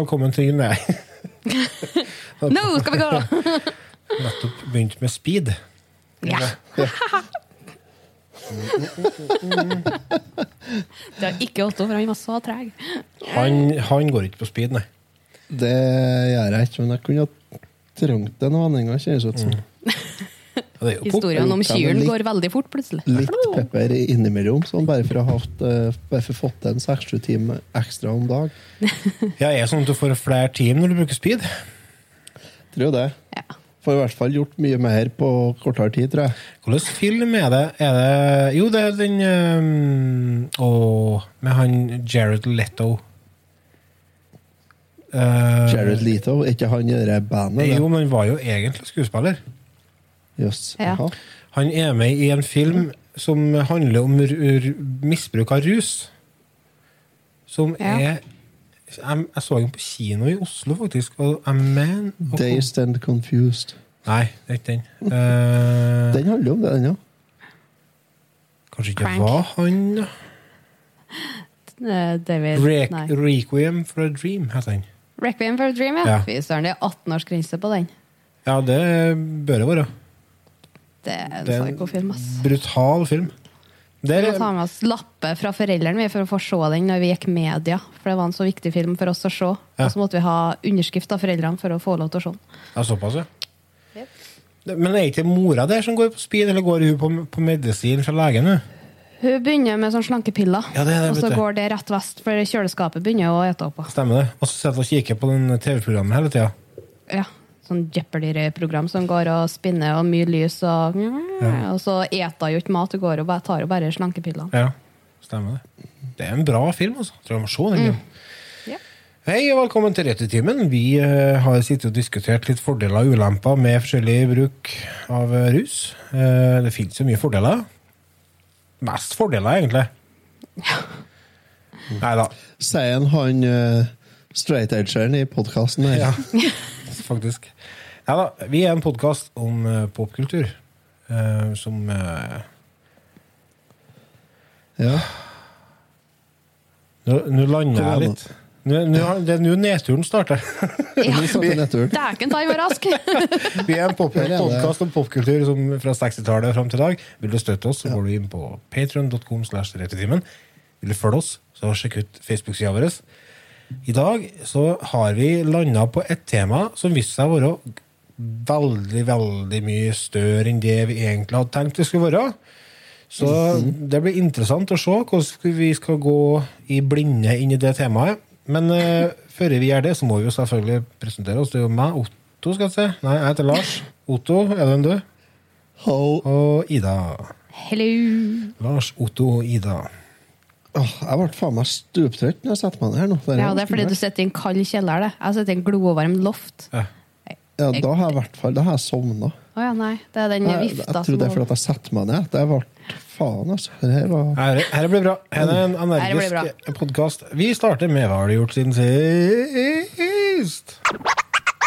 Velkommen til Nei. Nå skal vi gå! Nettopp begynt med speed. Ja. Det er ikke Otto, for han var så treg. Han, han går ikke på speed, nei. Det gjør jeg ikke, men jeg kunne ha trengt det. Kjennes det er jo pop. Historien om kyren går veldig fort, plutselig. Litt pepper innimellom, sånn bare for å ha eh, bare for å fått en seks-sju timer ekstra om dag. Ja, er det sånn at du får flere team når du bruker speed? Tror jo det. Ja. Får i hvert fall gjort mye mer på kortere tid, tror jeg. Hvilken film er det? Er det Jo, det er den um, Åh, med han Jared Leto. Uh, Jared Leto, er ikke han i det bandet? Jo, men han var jo egentlig skuespiller. Jøss. Ja. Han er med i en film som handler om r r misbruk av rus. Som Ja. er jeg, jeg så den på kino i Oslo, faktisk. Og jeg mener Dazed and Confused. Nei, det er ikke den. Uh, Den handler om det, den, ja. kanskje ikke Crank. var han, da. Eh, David Rek Nei. Requiem for a Dream, heter den. Requiem for a Dream, ja. Ja. Fy søren, det er 18-årsgrense på den. Ja, det bør det være. Det er en Det er en psykofilm, ass. brutal film. Det Vi må ta med oss lappe fra foreldrene vi, for å få se den når vi gikk media. For det var en så viktig film for oss å se. Ja. Og så måtte vi ha underskrift av foreldrene for å få lov til å se den. ja, såpass, ja. Yep. Men er ikke mora der som går på speed, eller går hun på, på medisin fra legen? Hun begynner med sånn slankepiller, Ja, det det, og så går det rett vest, for kjøleskapet begynner å ete opp. Stemmer det? Og så sitter hun og kikker på den TV-programmet hele tida. Ja, sånn Jeopardy-program som går og spinner, og mye lys, og, og så eter hun ikke mat, hun går og bare, tar jo bare slankepillene. Ja, stemmer det. Det er en bra film, altså. Tror jeg må se den. Mm. Ja. Hei og velkommen til Returtimen. Vi eh, har sittet og diskutert litt fordeler og ulemper med forskjellig bruk av eh, rus. Eh, det finnes jo mye fordeler. Mest fordeler, egentlig. Nei da, Sier han han uh, straight-ageren i podkasten her. ja, faktisk. Ja da, vi er en podkast om uh, popkultur. uh, som uh, Ja. Nå nå lander jeg litt. Nå, nå, har- det er nå nedturen starter. Nå starter. Dæken ta i var rask! Vi er en podkast om popkultur som fra 60-tallet fram til i dag. Vil du støtte oss, så går du inn på patreon.com. Vil du følge oss, så sjekk ut Facebook-sida vår. I dag så har vi landa på et tema som viste seg å være veldig, veldig mye større enn det vi egentlig hadde tenkt det skulle være. Så det blir interessant å se hvordan vi skal gå i blinde inn i det temaet. Men uh, før vi gjør det, så må vi jo selvfølgelig presentere oss. Det er jo meg, Otto, skal jeg si. Nei, jeg heter Lars. Otto, er det en du? Hello. Og Ida. Hello! Lars, Otto og Ida. Åh, jeg ble faen meg stuptrøtt når jeg setter meg ned her nå. Ja, det er fordi du sitter i en kald kjeller. det. Jeg sitter i en glovarm loft. Ja. Ja, da har jeg i hvert fall Da har jeg sovna. Oh, ja, nei. Det er den Jeg, jeg vifta tror det er fordi at jeg setter meg ned. Det ble Faen, altså. Det her var Her, her blir bra. Her er en bra. energisk podkast. Vi starter med hva har du gjort siden sist?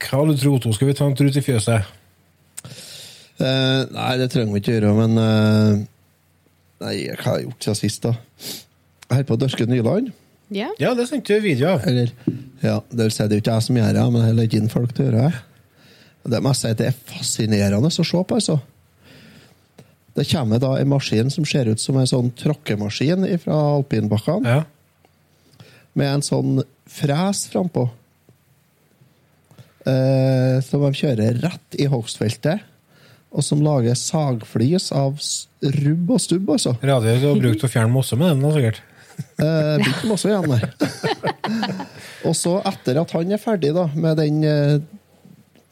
Hva du tro Otto? Skal vi ta en trut i fjøset? Uh, nei, det trenger vi ikke gjøre, men uh, Nei, hva har jeg gjort siden sist, da? Jeg holder på å dørke Nyland. Ja. Ja, det sendte du video av. Eller Ja, det vil si det er jo ikke jeg som gjør det, men jeg legger inn folk til å gjøre det. Det må jeg si det er fascinerende å se på, altså. Det kommer da en maskin som ser ut som en sånn tråkkemaskin fra alpinbakkene, Ja. med en sånn fres frampå. Eh, som de kjører rett i hogstfeltet, og som lager sagflis av rubb og stubb, altså. Radio du har brukt å fjerne mosse med den, da, sikkert. Eh, Blir mosse igjen nei. og så, etter at han er ferdig da, med den eh,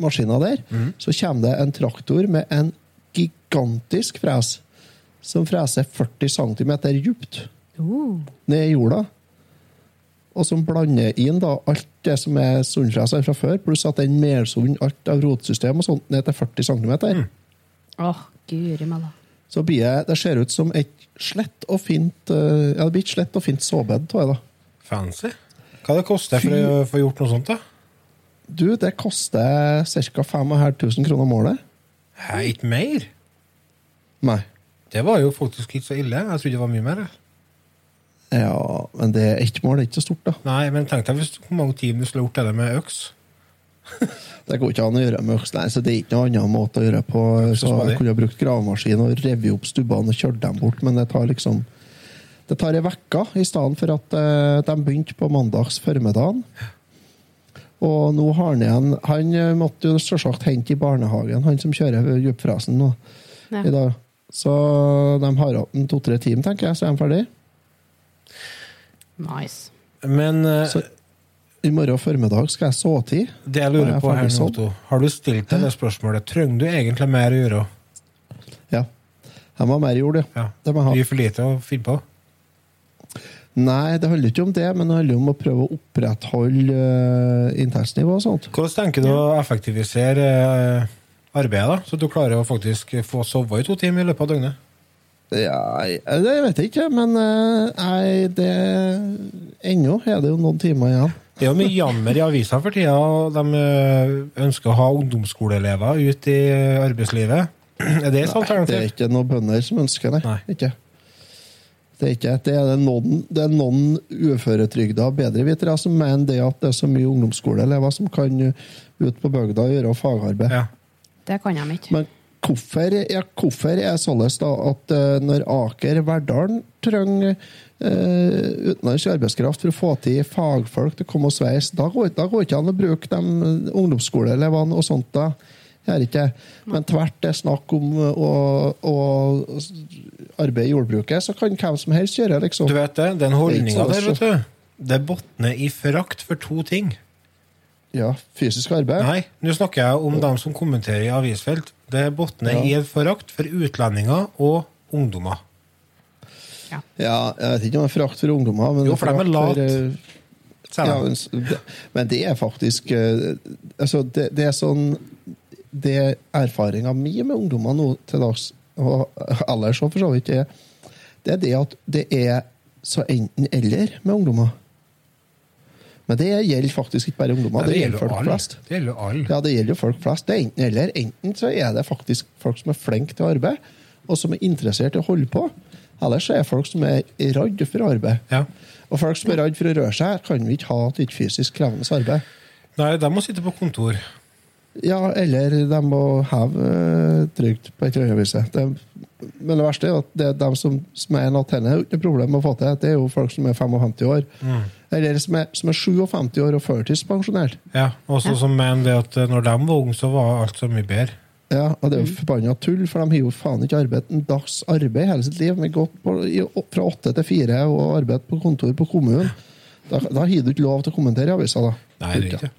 maskina der, så kommer det en traktor med en gigantisk fres som freser 40 cm djupt Uh. ned i jorda. Og som blander inn da alt det som er Sundfres har fra før, pluss at den melsunden, alt av rotsystem og sånt, ned til 40 cm. Åh, guri malla. Så blir jeg, det ser ut som et slett og fint uh, Ja, det blir et slett og fint såbed av det, da. Fancy. Hva det koster for å få gjort noe sånt, da? Du, det koster ca. 5500 kroner målet. Hæ, ikke mer? Nei. Det var jo faktisk ikke så ille. Jeg trodde det var mye mer. jeg. Ja, men det er ett mål er ikke så stort, da. Nei, men tenk deg hvis hvor mange timer du skulle gjort det med øks. Det går ikke an å gjøre med øks. Nei, så det er ikke noen annen måte å gjøre på. så jeg kunne ha brukt gravemaskin og revet opp stubbene og kjørt dem bort, men det tar liksom Det tar ei uke i stedet for at eh, de begynte på mandags formiddagen. Og nå har han igjen Han eh, måtte jo selvsagt hente i barnehagen, han som kjører djupfresen nå Ja. i dag. Så de har hatt en to-tre timer, tenker jeg, så er de ferdig. Nice. Men uh, Så i morgen formiddag skal jeg så tid. det jeg lurer jeg på her nå? Otto, har du stilt deg det spørsmålet? Trenger du egentlig mer å gjøre? Ja. Jeg må ha mer jord, ja. Ja. Det må jeg ha. Mye for lite å finne på? Nei, det handler ikke om det, men det handler om å prøve å opprettholde uh, inntektsnivået og sånt. Hvordan tenker du å effektivisere uh, arbeidet, da? Så du klarer å faktisk få sove i to timer i løpet av døgnet? Ja, jeg, det vet jeg ikke, men uh, nei, det Ennå er det jo noen timer igjen. Det er jo mye jammer i avisene for tida. De eh, ønsker å ha ungdomsskoleelever ut i arbeidslivet. Er det et Nei, det er ikke noen bønder som ønsker det. Nei. Ikke. Det er ikke det. Er noen, det er noen uføretrygda bedrevitere som mener det at det er så mye ungdomsskoleelever som kan ut på bygda og gjøre fagarbeid. Ja. Det kan de ikke. Men hvorfor, ja, hvorfor er da at eh, når Aker Verdalen trenger eh, utenlandsk arbeidskraft for å få til fagfolk til å komme og sveise, da går det ikke an å bruke de ungdomsskoleelevene og sånt da. Gjør ikke. Men tvert det er snakk om eh, å, å arbeide i jordbruket, så kan hvem som helst gjøre liksom. Du vet det, den holdninga er der, vet du. Det botner i forakt for to ting. Ja, fysisk arbeid. Nei, nå snakker jeg om dem som kommenterer i avisfelt. Det botner Ja. i en forakt for utlendinger og ungdommer. Ja, jeg vet ikke om det er forakt for ungdommer, men Jo, for de er late. lat. eh, Ja, men, det- men det er faktisk eh, altså det, det er sånn Det er erfaringa mi med ungdommer nå til dags, og ellers òg for så vidt, det, det er det at det er så enten-eller med ungdommer. Men det gjelder faktisk ikke bare ungdommer, det, gjelder gjelder folk all. flest. Det gjelder alle. Ja, det gjelder folk flest. Det er enten-eller. Enten så er det faktisk folk som er flinke til arbeid, og som er interessert i å holde på. Ellers så er folk som er redd for arbeid. Ja. Og folk som er redd for å røre seg, kan vi ikke ha til et fysisk krevende arbeid. Nei, de må sitte på kontor. Ja, eller de må heve trygt trygd på et eller annet vis. Det, men det verste er at det er de som, som er jo ikke noe problem å få til, det er jo folk som er 55 år. Mm. Eller som er, som er 57 år og førtidspensjonert. Ja, Også som mener det at eh, når de var unge, så var alt så mye bedre. Ja, og det er jo forbanna tull, for de har jo faen ikke arbeidet en dags arbeid hele sitt liv. De har gått på, i, fra åtte til fire og arbeidet på kontor på kommunen. Da, da har du ikke lov til å kommentere i avisa, da. Nei, det er ikke.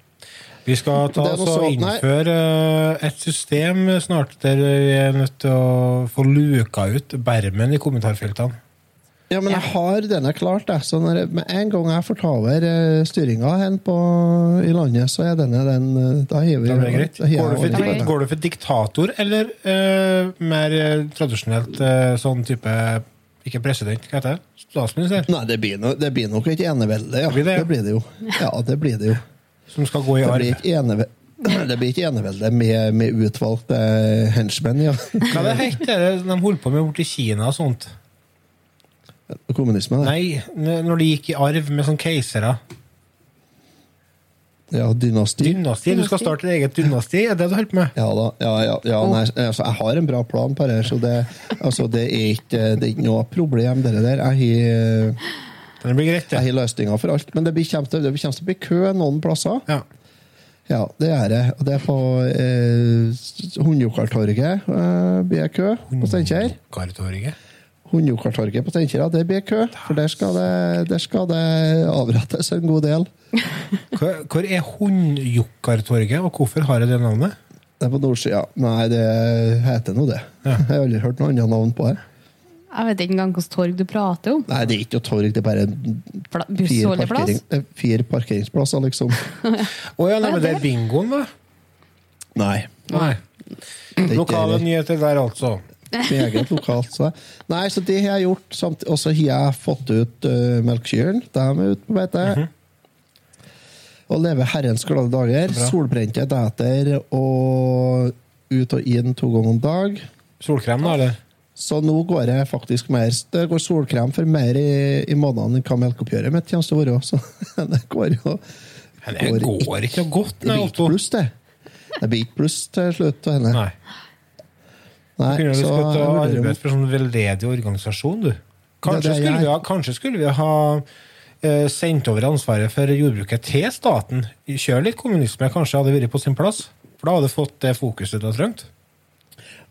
Vi skal ta Det er oss og innføre eh, et system snart der vi er nødt til å få luka ut bermen i kommentarfeltene. Ja, men jeg har denne klart, jeg. Så når jeg, med en gang jeg får ta over eh, styringa i landet, så er denne den eh, Da hiver vi det greit. Går du for, det. går du for diktator, eller uh, mer tradisjonelt uh, sånn type Ikke president, hva heter det? Statsminister? Nei, det blir, no, det blir nok et enevelde, ja. Det blir det, ja. det blir det jo. Ja, det blir det jo. Som skal gå i arv? det blir ikke enevelde med, med utvalgte henchmen, ja. Hva det heter det de holder på med borti Kina og sånt? Kommunisme, det. Nei, når de gikk i arv med sånn keisere. Ja, dynasti. Dynasti. Du skal starte et eget dynasti, er det du holder på med? Ja da. Ja, ja, ja, nei, altså, jeg har en bra plan på det, så det, altså, det, er ikke, det er ikke noe problem, det der. Jeg har, Det løsninger for alt. Men det kommer til, å bli kø noen plasser. Ja. Ja, det er det. Og det er på eh, Hundjokartorget eh, blir kø på Steinkjer. Gartorget. Hundjokartorget på Steinkjer, det blir kø. For der skal det, der skal det avrettes en god del. Hvor, hvor er Hundjokkartorget, og hvorfor har jeg det navnet? Det er på nordsida. Nei, det heter nå det. Ja. Jeg har aldri hørt noe annet navn på det. Jeg vet ikke engang hvilket torg du prater om. Nei, det er ikke noe torg, det er bare Pla- fire, parkering, eh, fire parkeringsplasser, liksom. Å ja, nei, men det er bingoen, da. Nei. Nei. det Lokale nyheter der, altså. Meget lokalt. Så. Nei, så det har jeg gjort. Og så har jeg fått ut uh, melkekyrne. De er ute på beite. Og lever herrens glade dager. Solbrente deter og ut og inn to ganger om dag. Solkrem, da, eller? Så nå går jeg faktisk mer Det går solkrem for mer i, i månedene enn hva melkeoppgjøret mitt kommer til å være. Så det går jo det går ikke godt, Det nei, blir ikke pluss, det. Det blir ikke pluss til slutt. Henne. Nei. Nei, du kunne jo ta og arbeidet for en sånn veldedig organisasjon, du? Kanskje, Det det skulle, vi ha, kanskje skulle vi ha eh, sendt over ansvaret for jordbruket til staten? Kjør litt kommunisme, kanskje hadde vært på sin plass? For da hadde du fått det fokuset du har trengt.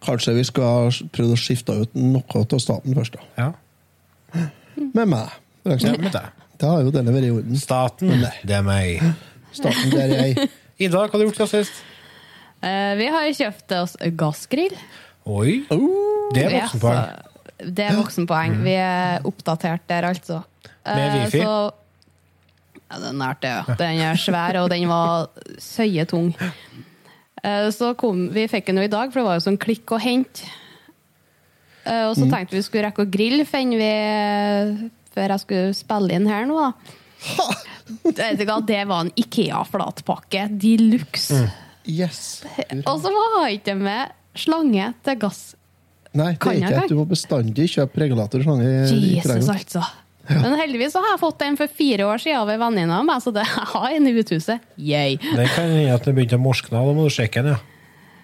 Kanskje vi skal prøve å skifte ut noe av staten først, da. Ja. Med meg. for ja eksempel. med deg. Da har jo denne vært i orden. Staten, det er meg. Staten, det er jeg. Ida, hva har du gjort siden sist? Uh, vi har kjøpt oss gassgrill. Oi, det er Ja, voksenpoeng. så- Det er voksenpoeng. Vi er oppdatert der, altså. Med Eh, wifi? Så, ja, den er det, ja. Den er svær, og den var søyetung. Eh, Så kom, vi fikk den jo i dag, for det var jo sånn klikk og hent. Eh, Og så Mm. tenkte vi skulle rekke å grille før vi før jeg skulle spille inn her nå, da. Det var en Ikea-flatpakke de luxe. Mm. Yes. Og så var ikke det med slange til gass. Nei, det er ikke at du må bestandig kjøpe regulator. I- i Jesus, altså. altså. Men heldigvis så har jeg fått en for fire år siden av en venninne av meg, så det, jeg har en i uthuset. Yay. Det kan hende at det begynte å morskne, da må du sjekke den, ja.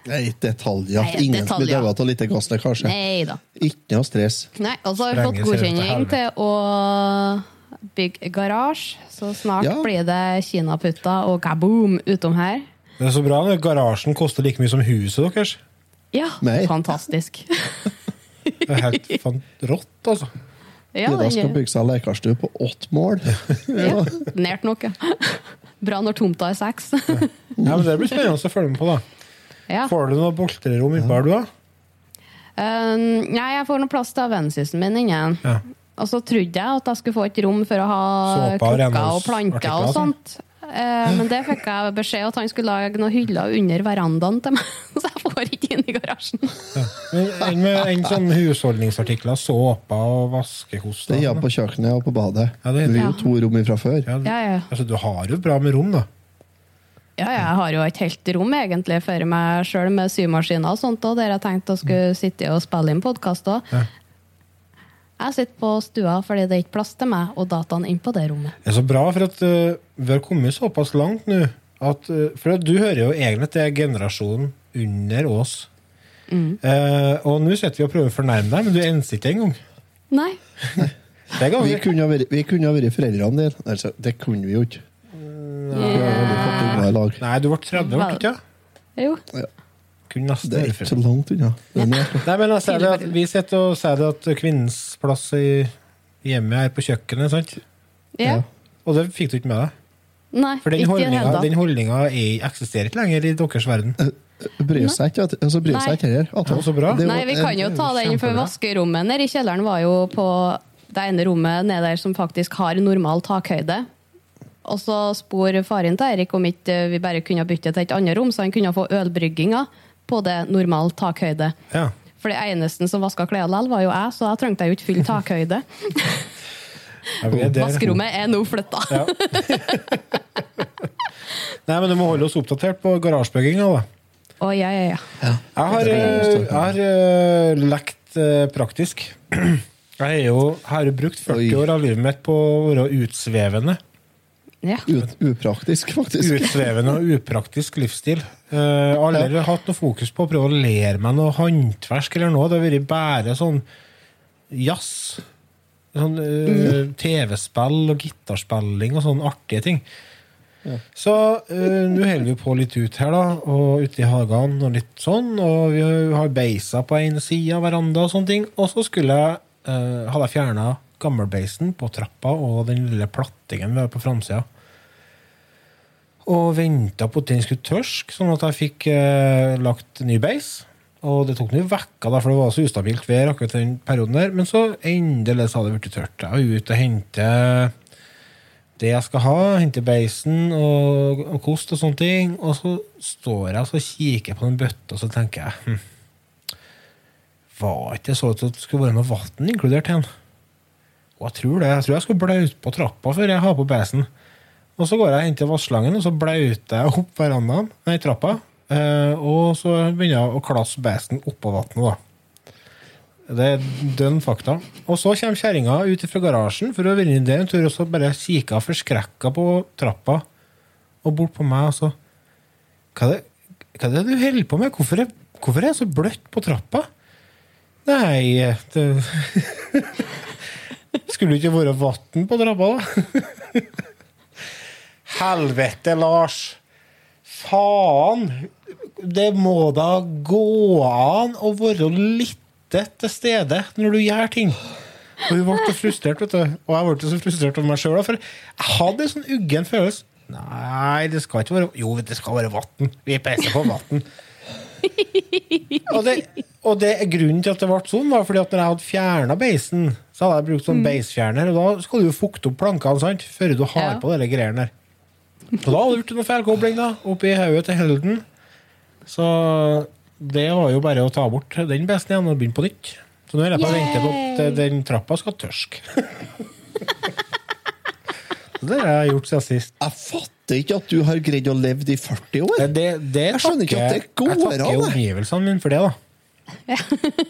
Nei, detaljer. Nei, Ingen som blir døvet av lite gasslekkasje. Da. Ikke noe stress. Nei, og så har vi fått godkjenning til å bygge garasje, så snart Ja. blir det kinaputter og kaboom utom her. Det er så bra. Garasjen koster like mye som huset deres. Ja, Nei. fantastisk. Det er helt fan rått, altså. Ja, Ida skal bygge seg lekerstue på åtte mål. ja, nært nok, ja. Bra når tomta er seks. Ja, men Det blir spennende å følge med på. da. Ja. Får du noe boltrerom i bar, du, da? Uh, nei, jeg får noe plass til vennsøsteren min inne. Ja. Og så trodde jeg at jeg skulle få et rom for å ha Såpe og krukker og planter og og sånn. sånt. Eh, men det fikk jeg beskjed at han skulle lage noen hyller under verandaen til meg, så jeg får ikke inn i garasjen. Ja. Enn med en sånn husholdningsartikler, såpe og vaskekost. Det gjør på kjøkkenet og på badet. Ja, det er Vi er jo to rom fra før. Ja, Ja, ja. Altså, du har jo bra med rom, da. Ja, ja, jeg har jo et helt rom egentlig for meg sjøl med symaskiner og sånt, og der jeg tenkte å skulle sitte og spille inn podkast òg. Ja. Jeg sitter på stua fordi det er ikke plass til meg og dataen inn på det rommet. Det er så bra, for at uh, vi har kommet såpass langt nå at uh, For at du hører jo egentlig til generasjonen under oss. Mm. Uh, og nå sitter vi og prøver å fornærme deg, men du enser ikke engang. Nei. Det Vi kunne ha vært, vi kunne ha vært foreldrene dine. Altså, det kunne vi jo ikke. Vi har jo aldri fått unger i lag. Nei, du ble 30, ble du ikke? Jo. Kunne nesten Det er ikke så langt unna. Men Nei, men jeg ser det at Vi sitter og sier det at kvinnens plass i hjemmet er på kjøkkenet, sant? Ja. Og det fikk du ikke med deg. Nei, For den holdninga, er- eksisterer ikke lenger i deres verden. Bryr seg ikke, altså, bryr seg ikke heller. At- Ja, Nei, vi kan jo ta den, for vaskerommet nede i kjelleren var jo på det ene rommet nede der som faktisk har normal takhøyde. Og så spor faren til Erik om ikke vi bare kunne bytte til et annet rom, så han kunne få ølbrygginga på det normal takhøyde. Ja. For det eneste som vaska klær likevel, var jo jeg, så da trengte jeg jo ikke fylle takhøyde. Er. Vaskerommet er nå flytta. Ja. Nei, men du må holde oss oppdatert på garasjebygginga, da. Å, ja, ja, ja. Jeg har, eh, jeg har uh, lekt uh, praktisk. Jeg er jo, jeg har jo brukt 40 Oi. år av livet mitt på å være utsvevende. Ja. Upraktisk, faktisk. Utsvevende og upraktisk livsstil. Uh, aldri hatt noe fokus på å prøve å lære meg noe håndverk eller noe. Det har vært bare sånn jazz. Sånn uh, TV-spill og gitarspilling og sånne artige ting. Så uh, nå holder vi på litt ut her, da, og ute i hagene og litt sånn. Og vi har beisa på ene sida av veranda og sånne ting. Og så skulle jeg, hadde jeg fjerna gammelbeisen på trappa og den lille plattingen vi har på framsida. Og venta på at den skulle tørske, sånn at jeg fikk eh, lagt ny beis. Og det tok noen da, for det var så ustabilt vær akkurat den perioden der. Men så endelig så hadde det blitt tørt. Jeg var ute og hente det jeg skal ha. Hente beisen og, og kost og sånne ting. Og så står jeg og kikker på den bøtta, og så tenker jeg hm, Var ikke det så ut som det skulle være noe vann inkludert i den? Og jeg tror det. Jeg tror jeg skulle blaute på trappa før jeg har på beisen. Og så går jeg inn til vasslangen, og så blauter jeg opp verandaen, nei, trappa. Eh, og så begynner jeg å klasse besten oppå vannet. Det er dønn fakta. Og så kommer kjerringa ut fra garasjen for å vinne det en tur, og så bare kikker hun forskrekka på trappa og bort på meg, og så Hva er det, hva er det du holder på med? Hvorfor er, hvorfor er jeg så bløtt på trappa? Nei det Skulle ikke vært vann på trappa, da? Helvete, Lars! Faen! Det må da gå an å være litt til stede når du gjør ting. Og hun ble så frustrert, vet du. Og jeg ble så frustrert over meg sjøl. For jeg hadde en sånn uggen følelse. Nei, det skal ikke være Jo, det skal være vann. Vi peiser på vann. Og, det, og det grunnen til at det ble sånn, var fordi at når jeg hadde fjerna beisen, så hadde jeg brukt sånn beisfjerner, og da skal du jo fukte opp plankene sant? før du har Ja. på de greiene der. Og da hadde du gjort noe feilkobling da, oppi hodet til Helden. Så det var jo bare å ta bort den beisen igjen og begynne på nytt. Så nå er jeg på å vente på at den trappa skal tørske. Det har jeg gjort siden sist. Jeg fatter ikke at du har greid å leve i 40 år. Det, det, det Jeg skjønner ikke at det går an. Jeg takker omgivelsene mine for det, da.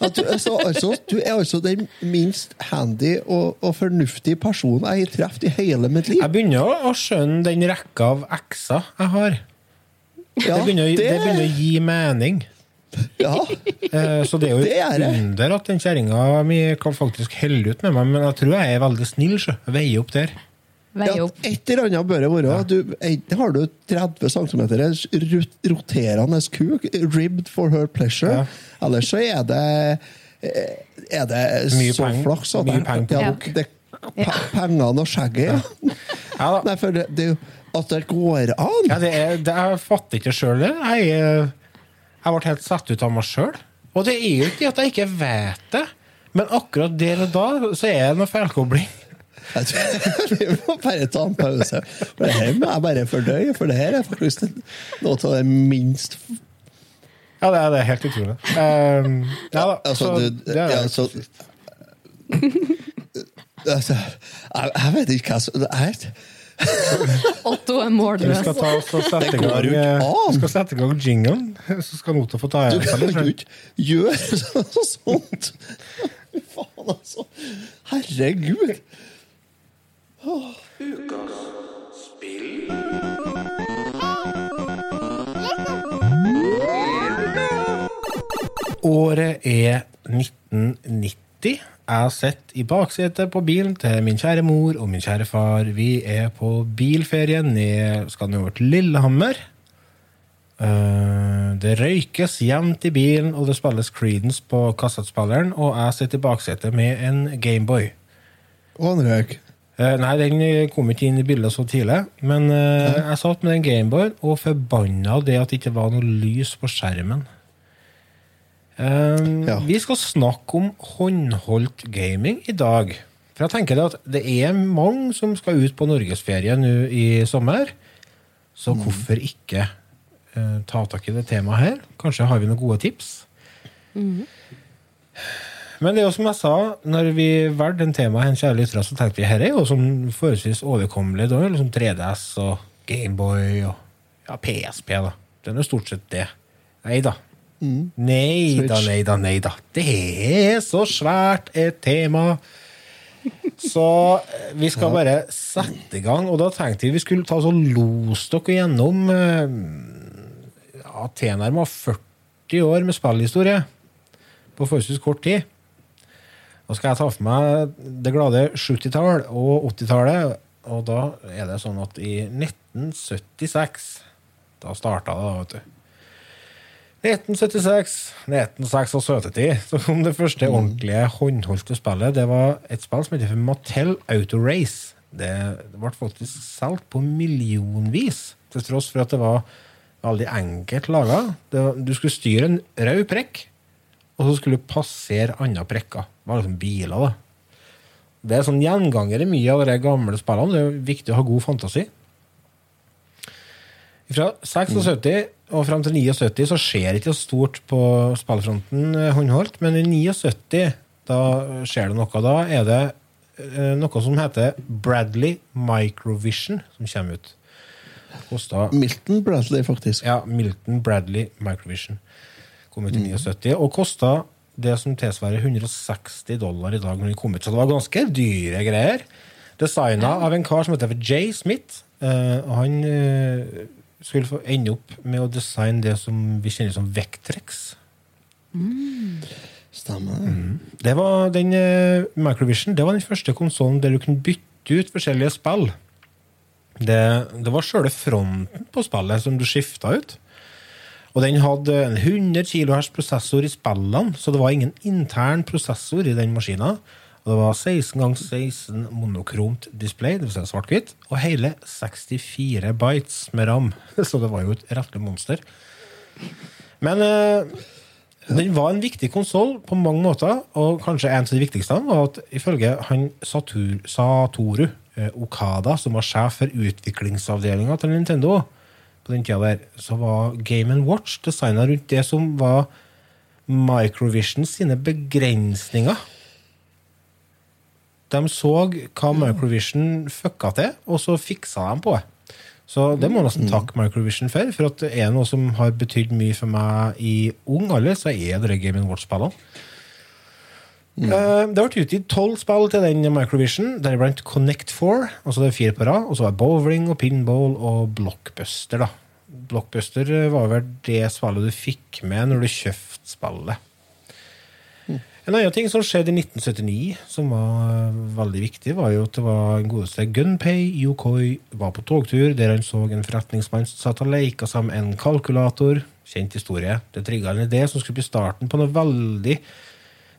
At du, altså, altså, du er altså den minst handy og, og fornuftige personen jeg har truffet i hele mitt liv. Jeg begynner å, skjønne den rekka av x-er jeg har. Ja, det, begynner, å- det begynner å gi mening. ja. Eh, Så det er jo Det er et under at den kjerringa mi kan faktisk helle ut med meg, men jeg tror jeg er veldig snill. Så. Jeg Veier opp der. Vei Ja, opp. et eller annet bør det være. Du, enten har du 30 cm roterende kuk, ribbed for her pleasure, Ja. eller så er det eh, er det Mye så peng- flaks at mye det- peng ja, det, pe- Pengene og skjegget, ja. Ja, da. Nei, for det, det at det går an. Ja, det er, det, jeg fatter ikke sjøl det. Jeg, jeg ble helt satt ut av meg sjøl. Og det er jo ikke at jeg ikke vet det, men akkurat der og da så er det noe feilkobling. Jeg tror Vi må bare ta en pause. For det her må jeg bare fordøye, for det her er faktisk noe av det minst Ja, det er, det er helt utrolig. Um, ja da. Altså, så du, det er, ja, så, altså, jeg, jeg vet ikke hva som er Otto er vi målløs. skal ta oss og sette i gang, eh, vi skal sette i gang jinglen, så skal Otto få ta Du igjen seg kan jo ikke gjøre så, så, sånt! Fy faen, altså. Herregud. Året er 1990. Jeg sitter i baksetet på bilen til min kjære mor og min kjære far. Vi er på bilferie ned skal nedover til Lillehammer. Eh, det røykes jevnt i bilen, og det spilles Creedence på kassettspilleren. Og jeg sitter i baksetet med en Gameboy. Og en røyk. Eh, nei, den kom ikke inn i bildet så tidlig. Men eh, jeg satt med den Gameboyen og forbanna det at det ikke var noe lys på skjermen. Eh, Ja. Vi skal snakke om håndholdt gaming i dag. For jeg tenker det at det er mange som skal ut på norgesferie nå i sommer. Så hvorfor ikke eh, ta tak i det temaet her? Kanskje har vi noen gode tips? Men det er jo som jeg sa, når vi valgte den temaet, en kjære lyttere, så tenkte vi her er jo sånn forholdsvis overkommelig. Er liksom 3DS og Gameboy og ja, PSP, da. Det er jo stort sett det. Nei da. Nei da, nei da, nei da. Det er så svært et tema. Så eh, vi skal bare sette i gang. Og da tenkte vi vi skulle ta sånn los dere gjennom eh, ja, tilnærma 40 år med spillhistorie på forholdsvis kort tid. Nå skal jeg ta for meg det glade 70-tall og 80-tallet. Og da er det sånn at i 1976 Da starta det, da, vet du. 1976, 1976, så kom det første ordentlige håndholdte spillet. Det var et spill som heter Mattel Auto Race. Det, det ble faktisk solgt på millionvis, til tross for at det var veldig enkelt laga. Du skulle styre en rød prekk og så skulle du passere andre prikker. Det var liksom biler, da. Det er sånn gjenganger i mye av de gamle spillene. Det er viktig å ha god fantasi. Fra 76 og frem til 79 så skjer det ikke stort på spillfronten eh, håndholdt, men i 79 da skjer det noe. Da er det eh, noe som heter Bradley Microvision som kommer ut. Kosta Milton Bradley, faktisk. ja, Milton Bradley Microvision. Kom ut i 79 og kosta det som tilsvarer 160 dollar i dag når den kom ut. Så det var ganske dyre greier. Designa av en kar som heter Jay Smith. Eh, og han eh, skulle få ende opp med å designe det som vi kjenner som Vectrex. Stemmer det. Det var den uh, Microvision det var den første konsollen der du kunne bytte ut forskjellige spill. Det, det var sjøle fronten på spillet som du skifta ut. Og den hadde en 100 kHz prosessor i spillene, så det var ingen intern prosessor i den maskina. Og det var 16 ganger 16 monokromt display, vil si svart-hvitt, og hele 64 bites med ram. Så det var jo et rettelig monster. Men øh, den var en viktig konsoll på mange måter, og kanskje en av de viktigste var at ifølge han Satur, Satoru eh, Okada, som var sjef for utviklingsavdelinga til Nintendo på den tida der, så var Game Watch designa rundt det som var Microvision sine begrensninger. De så hva Microvision fucka til, og så fiksa de på det. Så det må jeg nesten takke Microvision for. For at er noe som har betydd mye for meg i ung alder, så er det de Game Watch-spillene. Eh, Det ble utgitt tolv spill til den Microvision, deriblant Connect 4, altså det er fire på rad, og så var bowling og pinball og Blockbuster. da. Blockbuster eh, var vel det spillet du fikk med når du kjøpte spillet. En annen ting som skjedde i 1979, som var eh, veldig viktig, var jo at det var en godeste Gunpei Yokoi var på togtur, der han så en forretningsmann som satt og leika sammen en kalkulator. Kjent historie. Det trigga en idé som skulle bli starten på noe veldig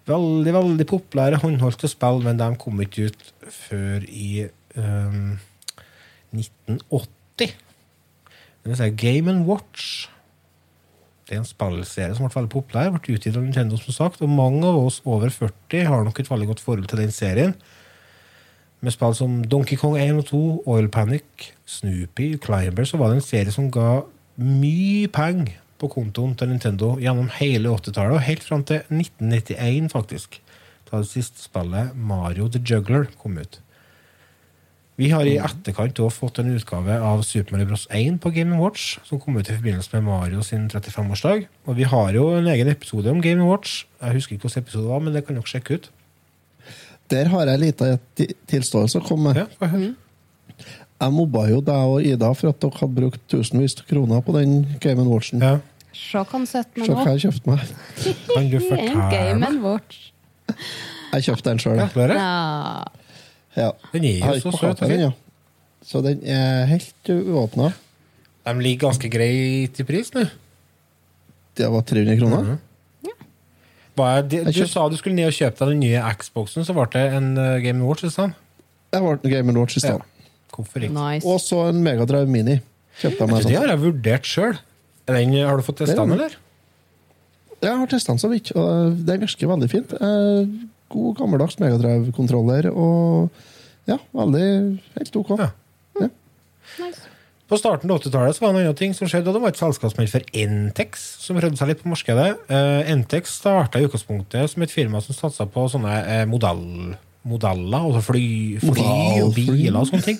veldig veldig populære håndholdte spill, men de kom ikke ut før i um, 1980. Det Game Watch. Det er en spillserie som ble veldig populær. ble utgitt av Nintendo, som sagt, og mange av oss over 40 har nok et veldig godt forhold til den serien. Med spill som Donkey Kong 1 og 2, Oil Panic, Snoopy, Climber, så var det en serie som ga mye penger på kontoen til Nintendo gjennom hele 80-tallet, og helt fram til 1991, faktisk. Da det siste spillet, Mario the Juggler, kom ut. Vi har i etterkant også fått en utgave av Super Mario Bros. 1 på Game Watch, som kom ut i forbindelse med Mario sin 35-årsdag. Og vi har jo en egen episode om Game Watch. Jeg husker ikke hvilken episode det var, men det kan dere sjekke ut. Der har jeg lita tilståelse å komme med. Ja. Jeg mobba jo deg og Ida for at dere hadde brukt tusenvis av kroner på den Game Watchen. ja. Se hva han Se hva jeg kjøpte meg. Kan du En fortelle Game meg? and Watch. Jeg kjøpte den sjøl. Ja, Ja. Ja. Den er Jeg jo så søt og den, fin. ja. Så den er helt uåpna. De ligger ganske greit i pris nå. Det var 300 kroner. Mhm. Hva er det- Jeg Du kjøpt- sa du skulle ned og kjøpe deg den nye Xboxen, så ble det en uh, Game Watch i stedet. Jeg ble en Game Watch i stedet. Hvorfor ikke? Nice. Og så en Megadrive Mini. Kjøpte jeg meg Det sånn. har jeg vurdert sjøl. Har du fått testa den, eller? Jeg har testa den så vidt, og den virker veldig fint. Eh, God, gammeldags Megadrive-kontroller og ja, veldig helt OK. Ja. nice. På starten av 80-tallet så var det en annen ting som skjedde, og det var et selskap som het for Entex, som prøvde seg litt på markedet. Uh, Entex starta i utgangspunktet som et firma som satsa på sånne eh, modell, modeller, altså fly, fly og biler og sånne ting.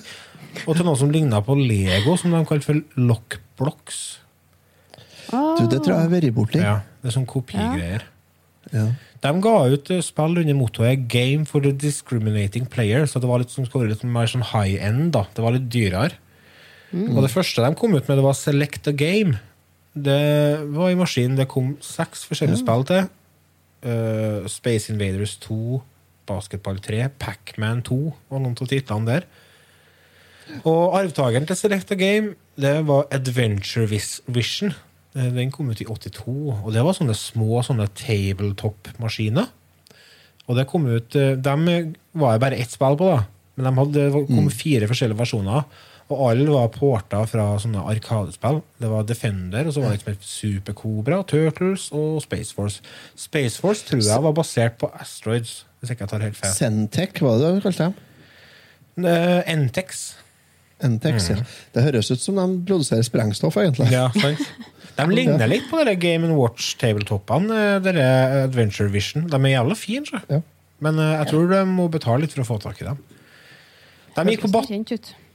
Og til noe som ligna på Lego, som de kalte for Lockblocks. Du, det tror jeg jeg har vært borti. Ja, det er sånn kopigreier. Ja. De ga ut eh, spill under mottoet 'Game for the discriminating player', så det var litt, som skulle være litt mer sånn high end. da. Det var litt dyrere. Og det første de kom ut med, det var 'Select a Game'. Det var i maskinen det kom seks forskjellige spill til. Uh, Space Invaders 2, Basketball 3, Pac-Man 2 var noen av titlene der. Og arvtakeren til Select a Game det var Adventure Vision. Eh, Den kom ut i 82, og det var sånne små sånne tabletop-maskiner. Og det kom ut, Dem De var det bare ett spill på, da. Men de hadde, det kom fire forskjellige versjoner. Og alle var porta fra sånne arkadespill. Det var Defender, og så var det et som Super Cobra, Turtles og Space Force. Space Force tror jeg var basert på Asteroids, hvis ikke jeg tar helt feil. Centec, var det du kalte dem? Eh, Entex. Entex, ja. Det høres ut som de produserer sprengstoff, egentlig. Ja, sant? De ligner litt på dere Game Watch-tabletoppene. eh, Dere Adventure Vision. De er jævla fine. Ja. men eh, jeg tror de må betale litt for å få tak i dem. De gikk, på bat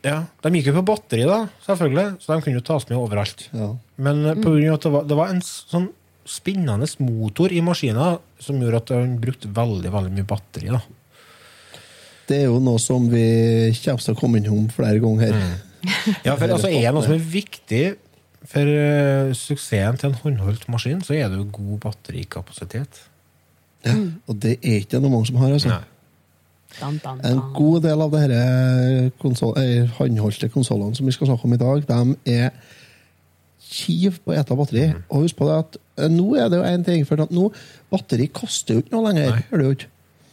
ja, de gikk jo på batteri, da, selvfølgelig, så de kunne jo tas med overalt. Ja. Men eh, på grunn av at det var, det var en sånn spinnende motor i maskinen som gjorde at den brukte veldig veldig mye batteri. da. Det er jo noe som vi kommer til å komme innom flere ganger her. Ja, for altså, Er det noe som er viktig for uh, suksessen til en håndholdt maskin, så er det jo god batterikapasitet. Ja. Og det er ikke noe mange som har. altså. Nei. Dan, dan, En god del av de konsol eh, håndholdte konsollene som vi skal snakke om i dag, de er kiv på å ete batteri. Mm. Og husk på det at eh, nå er det jo en ting, for at nå, batteri koster jo ikke noe lenger. Nei. Gjør det jo ikke.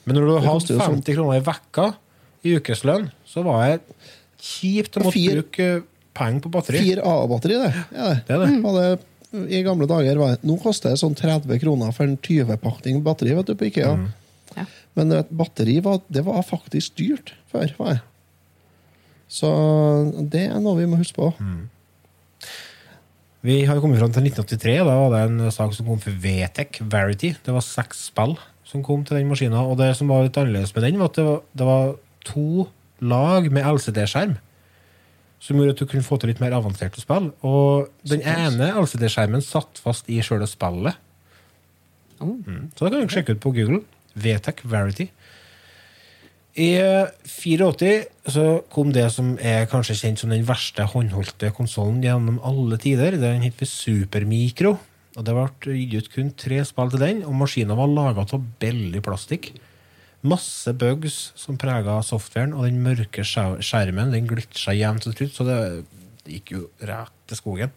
Men når du sånn- 50 kroner i vekka i ukeslønn, så var det kjipt å måtte bruke penger på batteri. 4A-batteri, det. Ja, det. Det er det. Var det I gamle dager var det, Nå koster det sånn 30 kroner for en 20-pakning batteri vet du, på Ikea. Mm. Ja. Men vet, batteri var, det var faktisk dyrt før. Var det. Så det er noe vi må huske på. Mm. Vi har jo kommet fram til 1983. Da var det en sak som kom for Vetec Verity. Det var seks spill som kom til den maskina. Og det som var litt annerledes med den, var at det var, det var to lag med LCD-skjerm. Som gjorde at du kunne få til litt mer avanserte spill. Og den ene LCD-skjermen satt fast i sjøle spillet. Oh. Mm. Så det kan du sjekke ut på Google. Vtec Verity. I eh, 84 så kom det som er kanskje kjent som den verste håndholdte konsollen gjennom alle tider. Den het Supermikro. Og Det ble gitt ut kun tre spill til den, og maskinen var laga av billig plastikk. Masse bugs som prega softwaren, og den mørke skjermen den glitcha jevnt og trutt, så det gikk jo rett til skogen.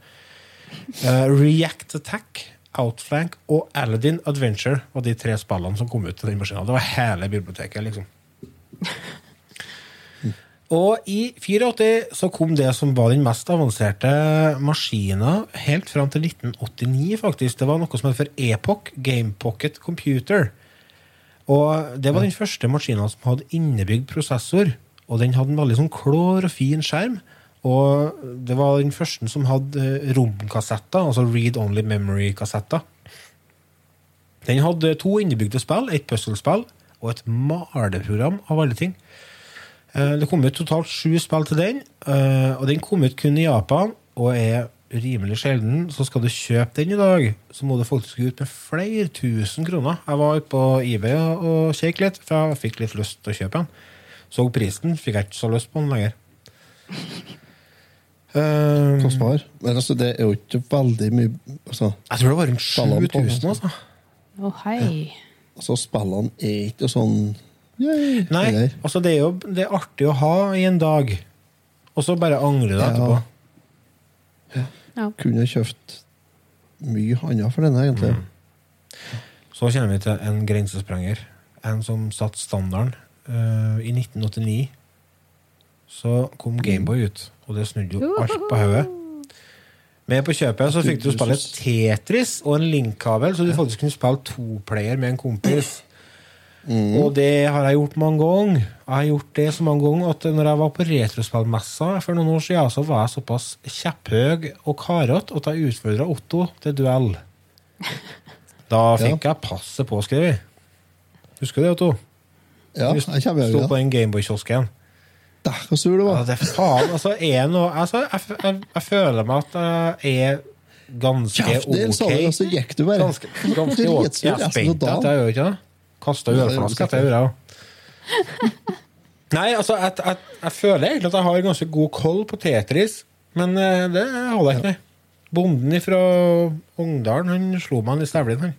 Uh, React Attack, Outflank og Aladdin Adventure var de tre spillene som kom ut til den maskinen. Det var hele biblioteket, liksom. Og i 84 så kom det som var den mest avanserte maskina helt fram til 1989, faktisk. Det var noe som het for Epoch Game Pocket Computer. Og det var den første maskina som hadde innebygd prosessor. Og den hadde en veldig sånn klår og fin skjerm. Og det var den første som hadde eh, romkassetter, altså read only memory-kassetter. Den hadde to innebygde spill, et puzzlespill og et maleprogram av alle ting. Eh, Det kom ut totalt sju spill til den, eh, og den kom ut kun i Japan og er rimelig sjelden. Så skal du kjøpe den i dag, så må du faktisk ut med flere tusen kroner. Jeg var ute på eBay og kjekk litt, for jeg fikk litt lyst til å kjøpe den. Så prisen, fikk jeg ikke så lyst på den lenger. Eh, Kostbar. Men altså, det er jo ikke veldig mye altså, jeg tror det var rundt Spillene på 7000, altså. Å, hei. altså, spillene er ikke sånn yay, Nei, eller? altså det er jo det er artig å ha i en dag, og så bare angre deg Ja. etterpå. Ja. Kunne kjøpt mye annet for denne, egentlig. Så kommer vi til en grensesprenger. En som satte standarden. Uh, I 1989 så kom Gameboy ut, og det snudde jo alt på hodet. Med på kjøpet så fikk du spille Tetris og en linkkabel, så du faktisk kunne spille toplayer med en kompis. Og det har jeg gjort mange ganger. Jeg har gjort det så mange ganger at når jeg var på retrospillmessa for noen år siden, så var jeg såpass kjepphøy og karete at jeg utfordra Otto til duell. Da fikk jeg passet påskrevet. Husker du det, Otto? Ja, jeg kommer sto på det. den Gameboy-kiosken. Der, hvor sur du Ja, var. det er faen, altså, er noe, altså jeg, jeg, jeg føler meg at jeg er ganske Kjeften sa du, og ok. så gikk du bare. Ganske, ganske ok. Dritsur Jeg er spent, jeg gjør ikke dagen. Kasta Ja, ølflaske etter, òg. Nei, altså, jeg, jeg, jeg føler egentlig at jeg har ganske god koll på Tetris, men eh, det holder jeg ikke. med. Bonden fra Ungdalen han slo meg i stævlen. han.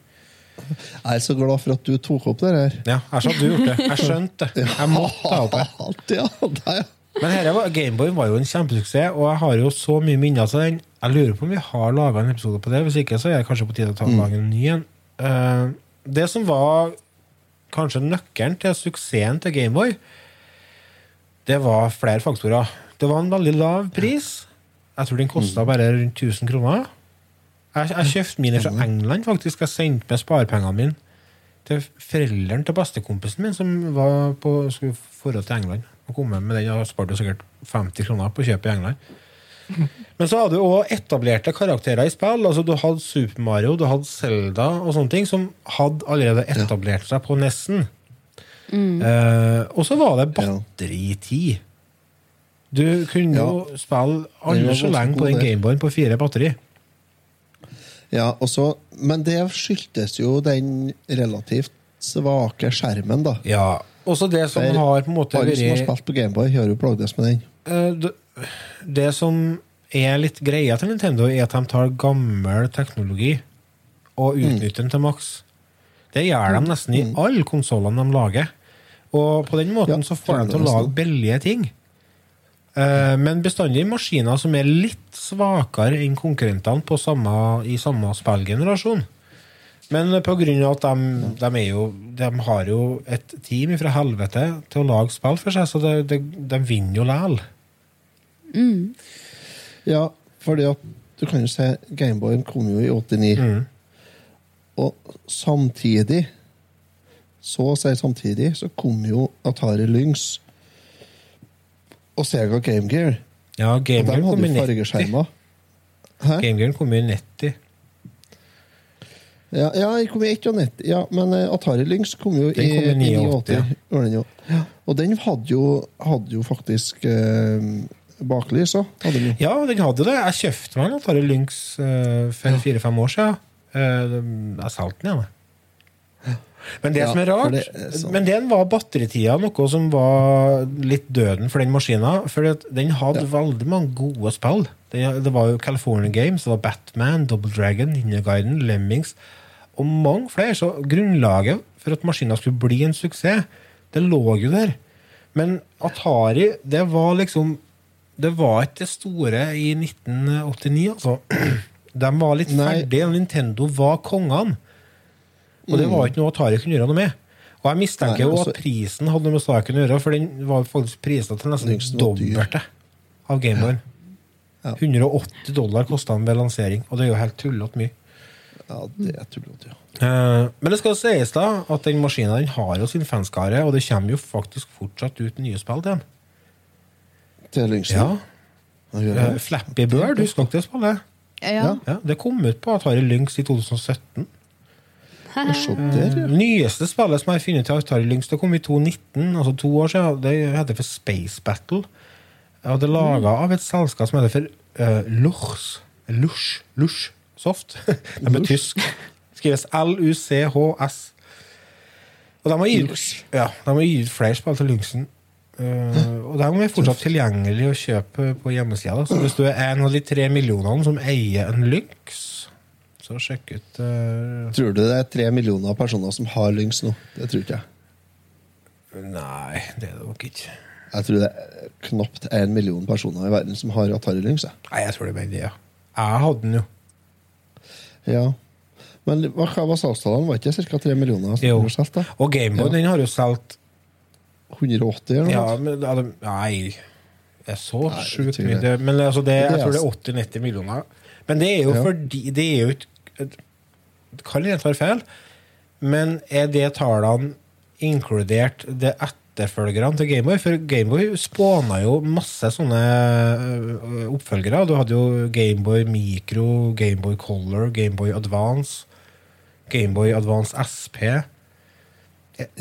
Jeg er så glad for at du tok opp det her. Ja, jeg sa du gjorde det. Jeg skjønte det. Jeg måtte ta opp det. Ja, det, ja. Men her var, Gameboy var jo en kjempesuksess, og jeg har jo så mye minner til den. Jeg lurer på om vi har laga en episode på det. Hvis ikke, så er det kanskje på tide å ta lage en ny en. Eh, det som var kanskje nøkkelen til suksessen til Gameboy, Det var flere faktorer. Det var en veldig lav pris. Jeg tror den kosta bare rundt 1000 kroner. Jeg, jeg kjøpte mine fra England, faktisk. Jeg sendte med sparepengene mine til foreldrene til bestekompisen min, som var på, skulle dra til England. Og kom med den og sparte sikkert 50 kroner på kjøpet i England. Men så hadde du òg etablerte karakterer i spill. altså Du hadde Super Mario, du hadde Zelda og sånne ting, som hadde allerede etablert seg på Nessen. Eh, og så var det batteritid. Du kunne jo spille aldri så lenge på den. Gameboyen på fire batteri. Ja, og så- men det skyldtes jo den relativt svake skjermen, da. Ja, Også det som har på en måte Alle som har spilt på Gameboy, har jo plagdes med den. Eh, det, som er litt greia til Nintendo, er at de tar gammel teknologi og utnytter den til maks. Det gjør de nesten i alle konsollene de lager. Og på den måten så får de til å lage billige ting. Eh, men bestandig maskiner som er litt svakere enn konkurrentene på samme, i samme spillgenerasjon. Men av at de, de, jo, de har jo et team fra helvete til å lage spill for seg, så de, de vinner jo likevel. Ja, fordi at du kan jo se Gameboyen kom jo i 89. Mm. Og samtidig, så å si samtidig, så kom jo Atari Lynx og Sega Game Gear. Ja, Game Gear kom i jo 90. Game Gear kom i 90. Ja, ja, jeg kom i 91. Ja, men eh, Atari Lynx kom jo Den i, kom i i 89, 89. Gjorde. Og den hadde jo, hadde jo faktisk eh, baklys òg. Ja, den hadde det. Jeg kjøpte meg en Atari Lynx eh, for fire-fem år siden. Eh, jeg solgte den jeg. Men det Ja, som er rart det er. Men den var batteritida noe som var litt døden for den maskina. For den hadde veldig mange gode spill. Det var jo California Games, det var Batman, Double Dragon, Ninja Guiden, Lemmings og mange flere. Så grunnlaget for at maskina skulle bli en suksess, det lå jo der. Men Atari, det var liksom Det var ikke det store i 1989, altså. De var litt Nei. ferdige, Nintendo var kongene. Og det var ikke noe Atari kunne gjøre noe med. Og jeg mistenker Nei, jo altså- at prisen hadde noe med saken å gjøre, for den var faktisk prisa til nesten dobbelte av Gameboyen. Ja. 180 dollar kosta den ved lansering, og det er jo helt tullete mye. Ja, det er tullete, ja. Eh, Men det skal sies da at den maskinen den har jo sin fanskare, og det kommer jo faktisk fortsatt ut nye spill til den. Til Lynxen. Ja. Eh, det. Flappy Bird, husker dere det spillet? Ja. Ja, Det kom ut på Atari Lynx i 2017. Ja, Se der, ja. Nyeste spillet som jeg har funnet til Atari Lynx, det kom i 2019, altså to år siden. Det heter for Space Battle. Og det er laga av et selskap som heter for uh, Lurs. Lush. Lush Soft. De er tysk. Skrives L-U-C-H-S. Og de har gitt, ja, de har gitt flere spill til Lynxen. Uh, og de er fortsatt tilgjengelig å kjøpe på hjemmesida. Så hvis du er en av de tre millionene som eier en Lynx, så sjekk ut uh, Tror du det er tre millioner personer som har Lynx nå? Det tror ikke jeg. Nei, det er det nok ikke. Jeg tror det er knapt én million personer i verden som har Atari Lynx. jeg. Nei, jeg tror det er bare det, ja. Jeg hadde den jo. Ja. Men hva var salgstallene? Var ikke ca. tre millioner? som Jo. solgt? Og Gameboy, Ja. den har jo solgt 180 eller noe? Ja, men ja, det- Nei, det er så Nei, sjukt mye. det. Det, men altså det, Det jeg tror det altså- er 80-90 millioner. Men det er jo Ja. fordi Det er jo ikke Kall Kan jeg ta feil, men er det tallene inkludert det etterfølgerne til Gameboy? For Gameboy spåna jo masse sånne øh, oppfølgere. Du hadde jo Gameboy Micro, Gameboy Color, Gameboy Advance, Gameboy Advance SP.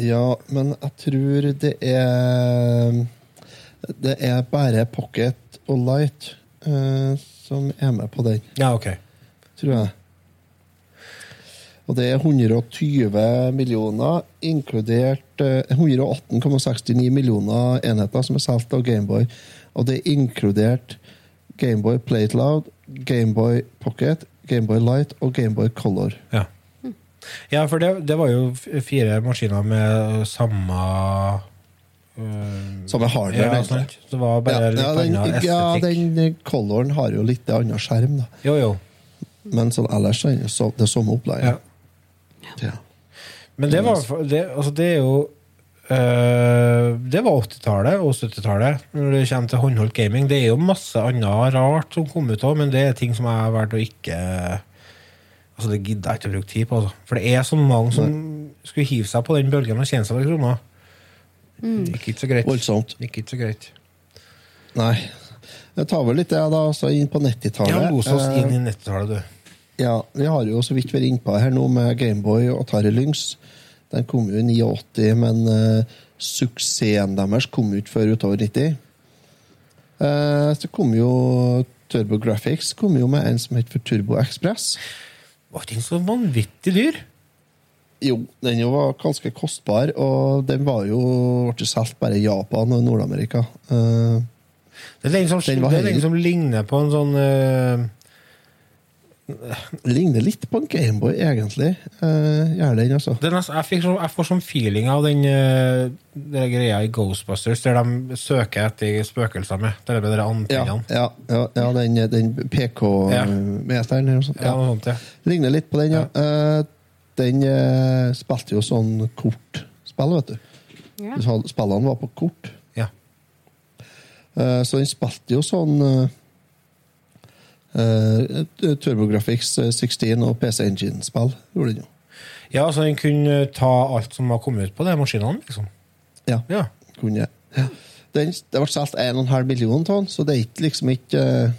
Ja, men jeg tror det er Det er bare Pocket og Light eh, som er med på den, Ja, ok. tror jeg. Og det er 120 millioner, inkludert eh, 118,69 millioner enheter som er solgt av Gameboy. Og det er inkludert Gameboy Play Loud, Gameboy Pocket, Gameboy Light og Gameboy Color. Ja. Ja, for det, det var jo fire maskiner med samme øh, Samme hardware, Ja, sant. Det var bare litt ja, den, ja, den coloren har jo litt annen skjerm, da. Jo, jo. Men sånn ellers så er det så- det samme opplegget. Ja. Ja. Men det var det, altså det er jo Eh, det var 80-tallet og 70-tallet når det kommer til håndholdt gaming. Det er jo masse annet rart som kom ut òg, men det er ting som jeg har valgt å ikke Altså Det gidder jeg ikke å bruke tid på. Altså. For det er så mange som skulle hive seg på den bølgen og tjene seg noen kroner. Mm. gikk ikke så greit. Voldsomt. Gikk ikke så greit. Nei. Jeg tar vel litt det, da, så inn på 90-tallet. Ja, los oss Eh, inn i 90-tallet, du. Ja, vi har jo så vidt vært innpå her nå med Gameboy og Atari Lynx. Den kom jo i 89, men uh, suksessen deres kom jo ikke før utover 90. Uh, så kom jo TurboGrafx kom jo med en som het for Turbo Express. Var ikke den så vanvittig dyr? Jo, den jo var ganske kostbar, og den var jo ble solgt bare i Japan og Nord-Amerika. Uh, Det er den som, Den det er den som ligner på en sånn eh, ligner litt på en Gameboy, egentlig. Uh, gjør den, altså. er jeg, fikk så, jeg får sånn feeling av den, eh, den greia i Ghostbusters, der de søker etter spøkelser med. Det er med de Ja, antennene. ja, ja, ja den, den PK-meteren eller noe sånt. Ja, Ja. noe sånt, ja. Ligner litt på den, ja. Uh, den uh, spilte jo sånn kortspill, vet du. Ja. Spillene var på kort. ja. Eh, så den spilte jo sånn uh, TurboGrafx 16 og PC Engine-spill. gjorde den jo. Ja, så den kunne ta alt som var kommet ut på de maskinene, liksom. Ja, Ja. kunne ja. den, Det ble solgt 1,5 million tonn, så det er ikke liksom ikke eh,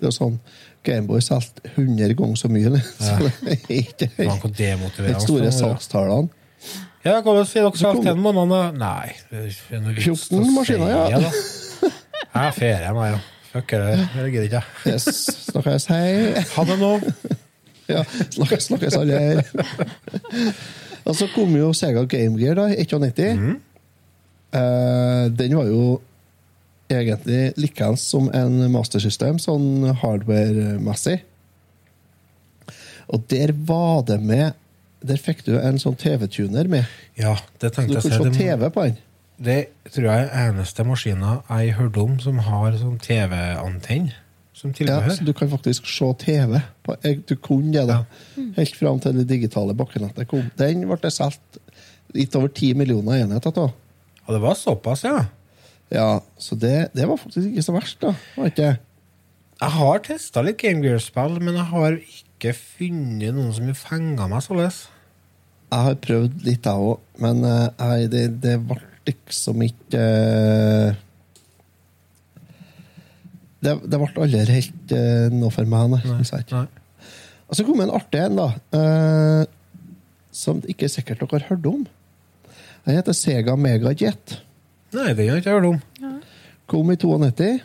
Det er sånn Gameboy solgte 100 ganger så mye. Så det er ikke helt store salgstallene. Ja, hvordan sier dere kom- solgt en måned? Nei. det er noe vits 14 maskiner, ja. da. Jeg har ferie, meg, ja. Fuck det, det gidder ikke jeg. Yes, snakkes, hei. Ha det nå. Ja, snakkes, snakkes alle her. Og så kom jo Sega Game Gear da, i 91. Eh, den var jo egentlig likeens som en mastersystem, sånn hardware-messig. Og der var det med Der fikk du en sånn TV-tuner med. Ja, det tenkte jeg Du kunne se TV på den. Det tror jeg er eneste maskina jeg hørte om som har sånn TV-antenne som Ja, så du kan faktisk se TV. Du kunne det, da. Helt fram til det digitale bakkenettet kom. Den ble det solgt litt over 10 millioner enheter av. Ja, det var såpass, ja. Ja, så det, det var faktisk ikke så verst, da. Var ikke? Jeg har testa litt Game Gear-spill, men jeg har ikke funnet noen som har fenga meg således. Jeg har prøvd litt, jeg òg, men eh, nei, det, det ble liksom ikke eh, det, det ble aldri helt eh, noe for meg, nei. Nei. Og så kom en artig en, da. eh, som det ikke er sikkert dere har hørt om. Den heter Sega Megajet. Nei, den har jeg ikke hørt om. Kom i 92.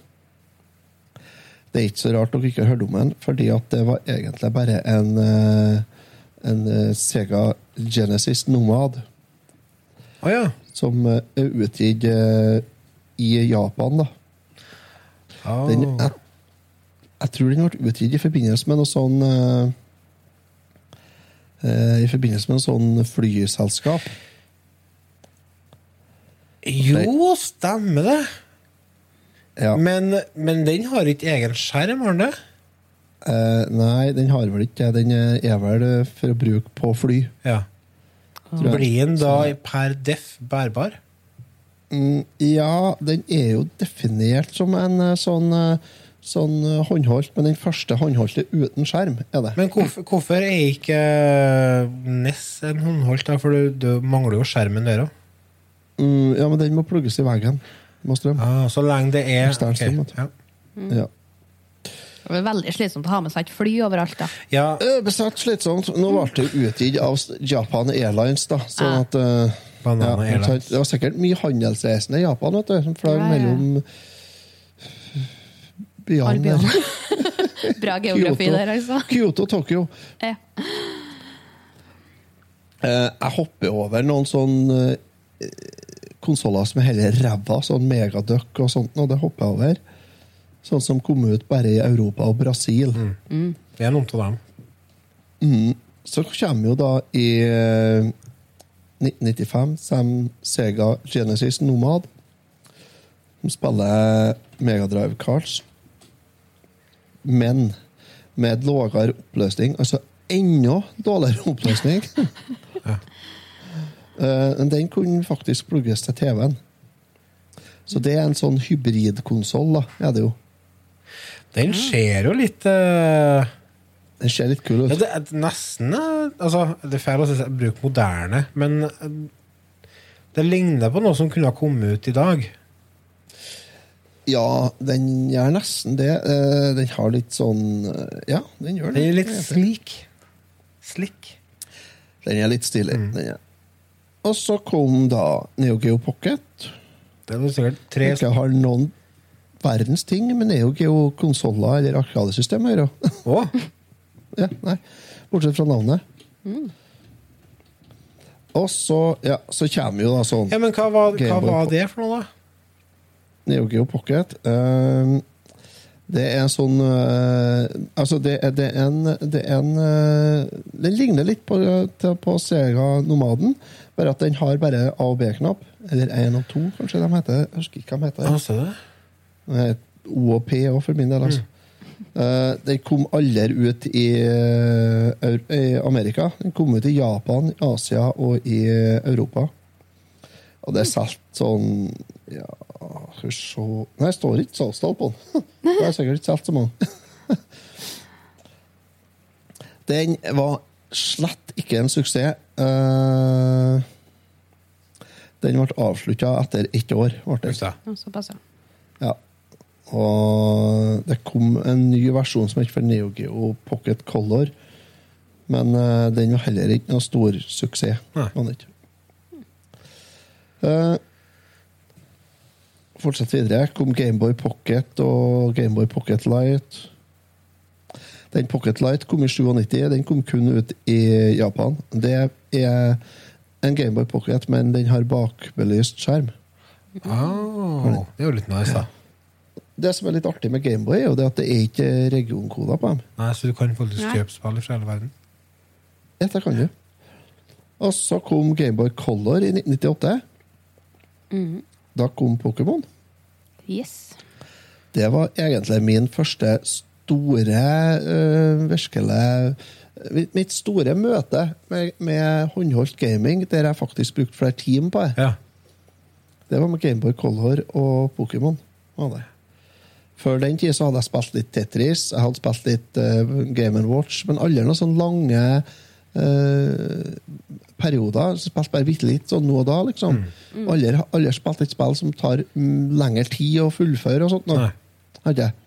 Det er ikke så rart dere ikke har hørt om den, fordi at det var egentlig bare en, eh, en Sega Genesis Nomad Å ja. Som eh, er utgitt eh, i Japan. da. Oh. Den, jeg, jeg tror den ble utgitt i forbindelse med noe sånn uh, eh, I forbindelse med noe sånn flyselskap. Jo, stemmer det. Ja. Men, men den har ikke egen skjerm, har den det? Uh, nei, den har vel ikke det. Den er vel eh, for å bruke på fly. Ja. Blir den da per def bærbar? Mm, ja, den er jo definert som en eh, sånn, eh, sånn eh, håndholdt, men den første håndholdte uten skjerm er det. Men hvorfor, hvorfor er ikke NES en håndholdt? da? For du, du mangler jo skjermen der òg. Mm, ja, men den må plugges i veggen. Må strøm. Ah, så lenge det er okay. ja. ja. Det var veldig slitsomt å ha med seg et fly overalt. da. ja, Bestemt Besatt slitsomt. Nå ble det utgitt av Japan Airlines, da. Sånn at eh, ja. Airlines. Det var sikkert mye handelsreisende i Japan, vet du. Som fløy Ja, ja. mellom byene der. Bra geografi Kyoto. der, altså. Kyoto, Tokyo. Ja. Eh, jeg hopper over noen sånne eh, konsoller som er hele ræva, sånn Megaduck og sånt, og det hopper jeg over. Sånn som kom ut bare i Europa og Brasil. det er noen av dem. Så kommer jo da i eh, 1995 Sam Sega Genesis Nomad. Som spiller Megadrive Cards. Men med lavere oppløsning. Altså enda dårligere oppløsning. Eh, men den kunne faktisk plugges til TV-en. Så det er en sånn hybridkonsoll, er det jo. Den ser jo litt uh, Den ser litt kul ut. ja, Det er nesten eh, altså, Det er feil å si- bruk moderne, men eh, det ligner på noe som kunne ha kommet ut i dag. Ja, den gjør nesten det. Den har litt sånn Ja, den gjør det. Den er litt slik. Slik. Den er litt stilig. Mm. Den er. Og så kom da Neo Geo Pocket. Det er sikkert tre Ikke har noen verdens ting men det er jo ikke konsoller eller arkadesystem å gjøre. Ja, nei. Bortsett fra navnet. Og så, ja, så kommer jo da sånn Ja, men hva var, hva var det for noe, da? Neo Geo Pocket. ehm, det er sånn uh, Altså, det er, det er en, det er en uh, Den ligner litt på, på Sega Nomaden, bare at den har bare A- og B-knapp. Eller én og to, kanskje de heter. Jeg husker ikke hva de heter. Hva sa? Det O og P òg, for min del. altså. Uh, den kom aldri ut i, uh, i Amerika. Den kom ut i Japan, Asia og i eh, Europa. Og det er solgt sånn Ja, skal vi se Nei, det står ikke salgstall på den. Det er sikkert ikke solgt så mange. Den var slett ikke en suksess. Uh, den ble avslutta etter ett år. Ble det. Såpass, ja. Ja. Og det kom en ny versjon som het for Neo Geo Pocket Color. Men uh, den var heller ikke noe stor suksess. Eh, fortsett videre. Kom Gameboy Pocket og Gameboy Pocket Light. Den Pocket Light kom i 97. Den kom kun ut i Japan. Det er en Gameboy Pocket, men den har bakbelyst skjerm. Oh, det er jo litt nice, da. Det som er litt artig med Gameboy, er jo det at det er ikke regionkoder på dem. Nei, Så du kan faktisk Nei. kjøpe spill fra hele verden? Ja, det kan du. Og så kom Gameboy Color i 1998. Da kom Pokémon. Yes. Det var egentlig min første store, øh, virkelig mitt- Mitt store møte med, med håndholdt gaming, der jeg faktisk brukte flere timer på det. Ja. Det var med Gameboy Color og Pokémon. var det. Før den tid så hadde jeg spilt litt Tetris, jeg hadde spilt litt uh, Game Watch, men aldri noen sånne lange uh, perioder. Så spilte bare bitte litt sånn nå og da, liksom. Aldri, aldri spilt et spill som tar mm, lengre tid å fullføre og sånt. nå. Nei. Hadde jeg.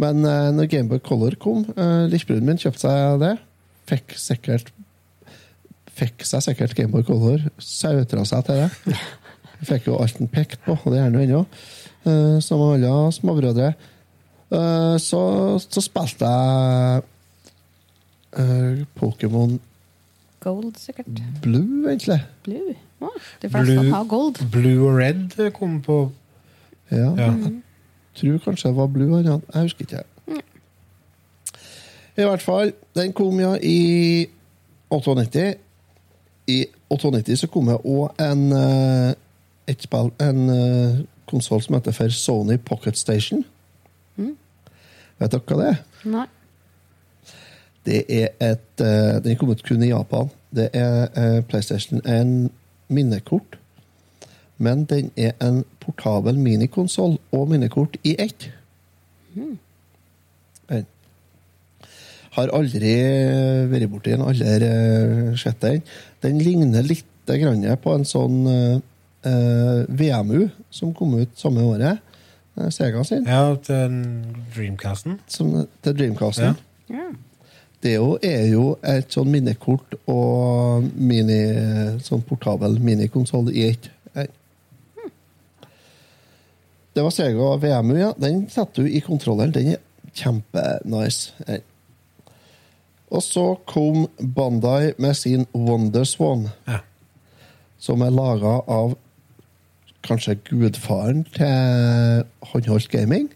Men uh, når Gameboy Color kom, uh, lillebroren min kjøpte seg det. Fikk sikkert Fikk seg sikkert Gameboy Color. Sautra seg til det. Fikk jo alt han pekte på, og det er han jo ennå. Uh, som alle småbrødre. Uh, så, så spilte jeg uh, Pokémon Gold, sikkert. Blue, egentlig. Blue. oh, de fleste Blue. har gold. Blue og red kom på Ja. Ja. tror kanskje det var Blue variant. Jeg husker ikke. I hvert fall, den kom ja i 98. I 98 så kom det òg en eh, et spill, en konsoll som heter for Sony Pocket Station. Vet dere hva det er? Nei. Det er et uh, Den kom ut kun i Japan. Det er uh, PlayStation en minnekort. Men den er en portabel minikonsoll og minnekort i ett. Den. Har aldri vært borti den, aldri eh, sett den. Den ligner litt grann på en sånn eh, eh, VMU som kom ut samme året. eh, Sega sin. Ja, til Dreamcasten. Som, til Dreamcasten. Ja. Det er jo, er jo et sånn minnekort og mini, sånn portabel minikonsoll i ett. Det var Sega VMU, ja. Den setter du i kontrolleren. Den er kjempenice. Her. Og så kom Bandai med sin Wonderswan, Ja. som er laga av kanskje gudfaren til håndholdt gaming.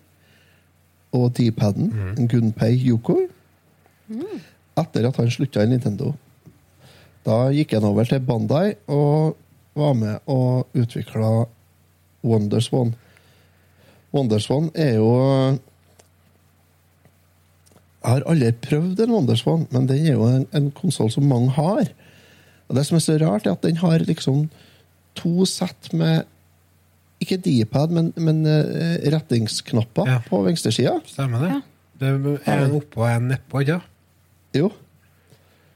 Og D-paden, mm. Gunpei Yokoi etter at han slutta i Nintendo. Da gikk han over til Bandai og var med og utvikla Wonderswan. Wonderswan er jo Jeg har aldri prøvd en Wonderswan, men den er jo en, en konsoll som mange har. Og det som er så rart, er at den har liksom to sett med ikke D-pad, men, men uh, rettingsknapper Ja. på venstresida. Stemmer det? Det er en oppå og en nedpå, ikke sant? Jo.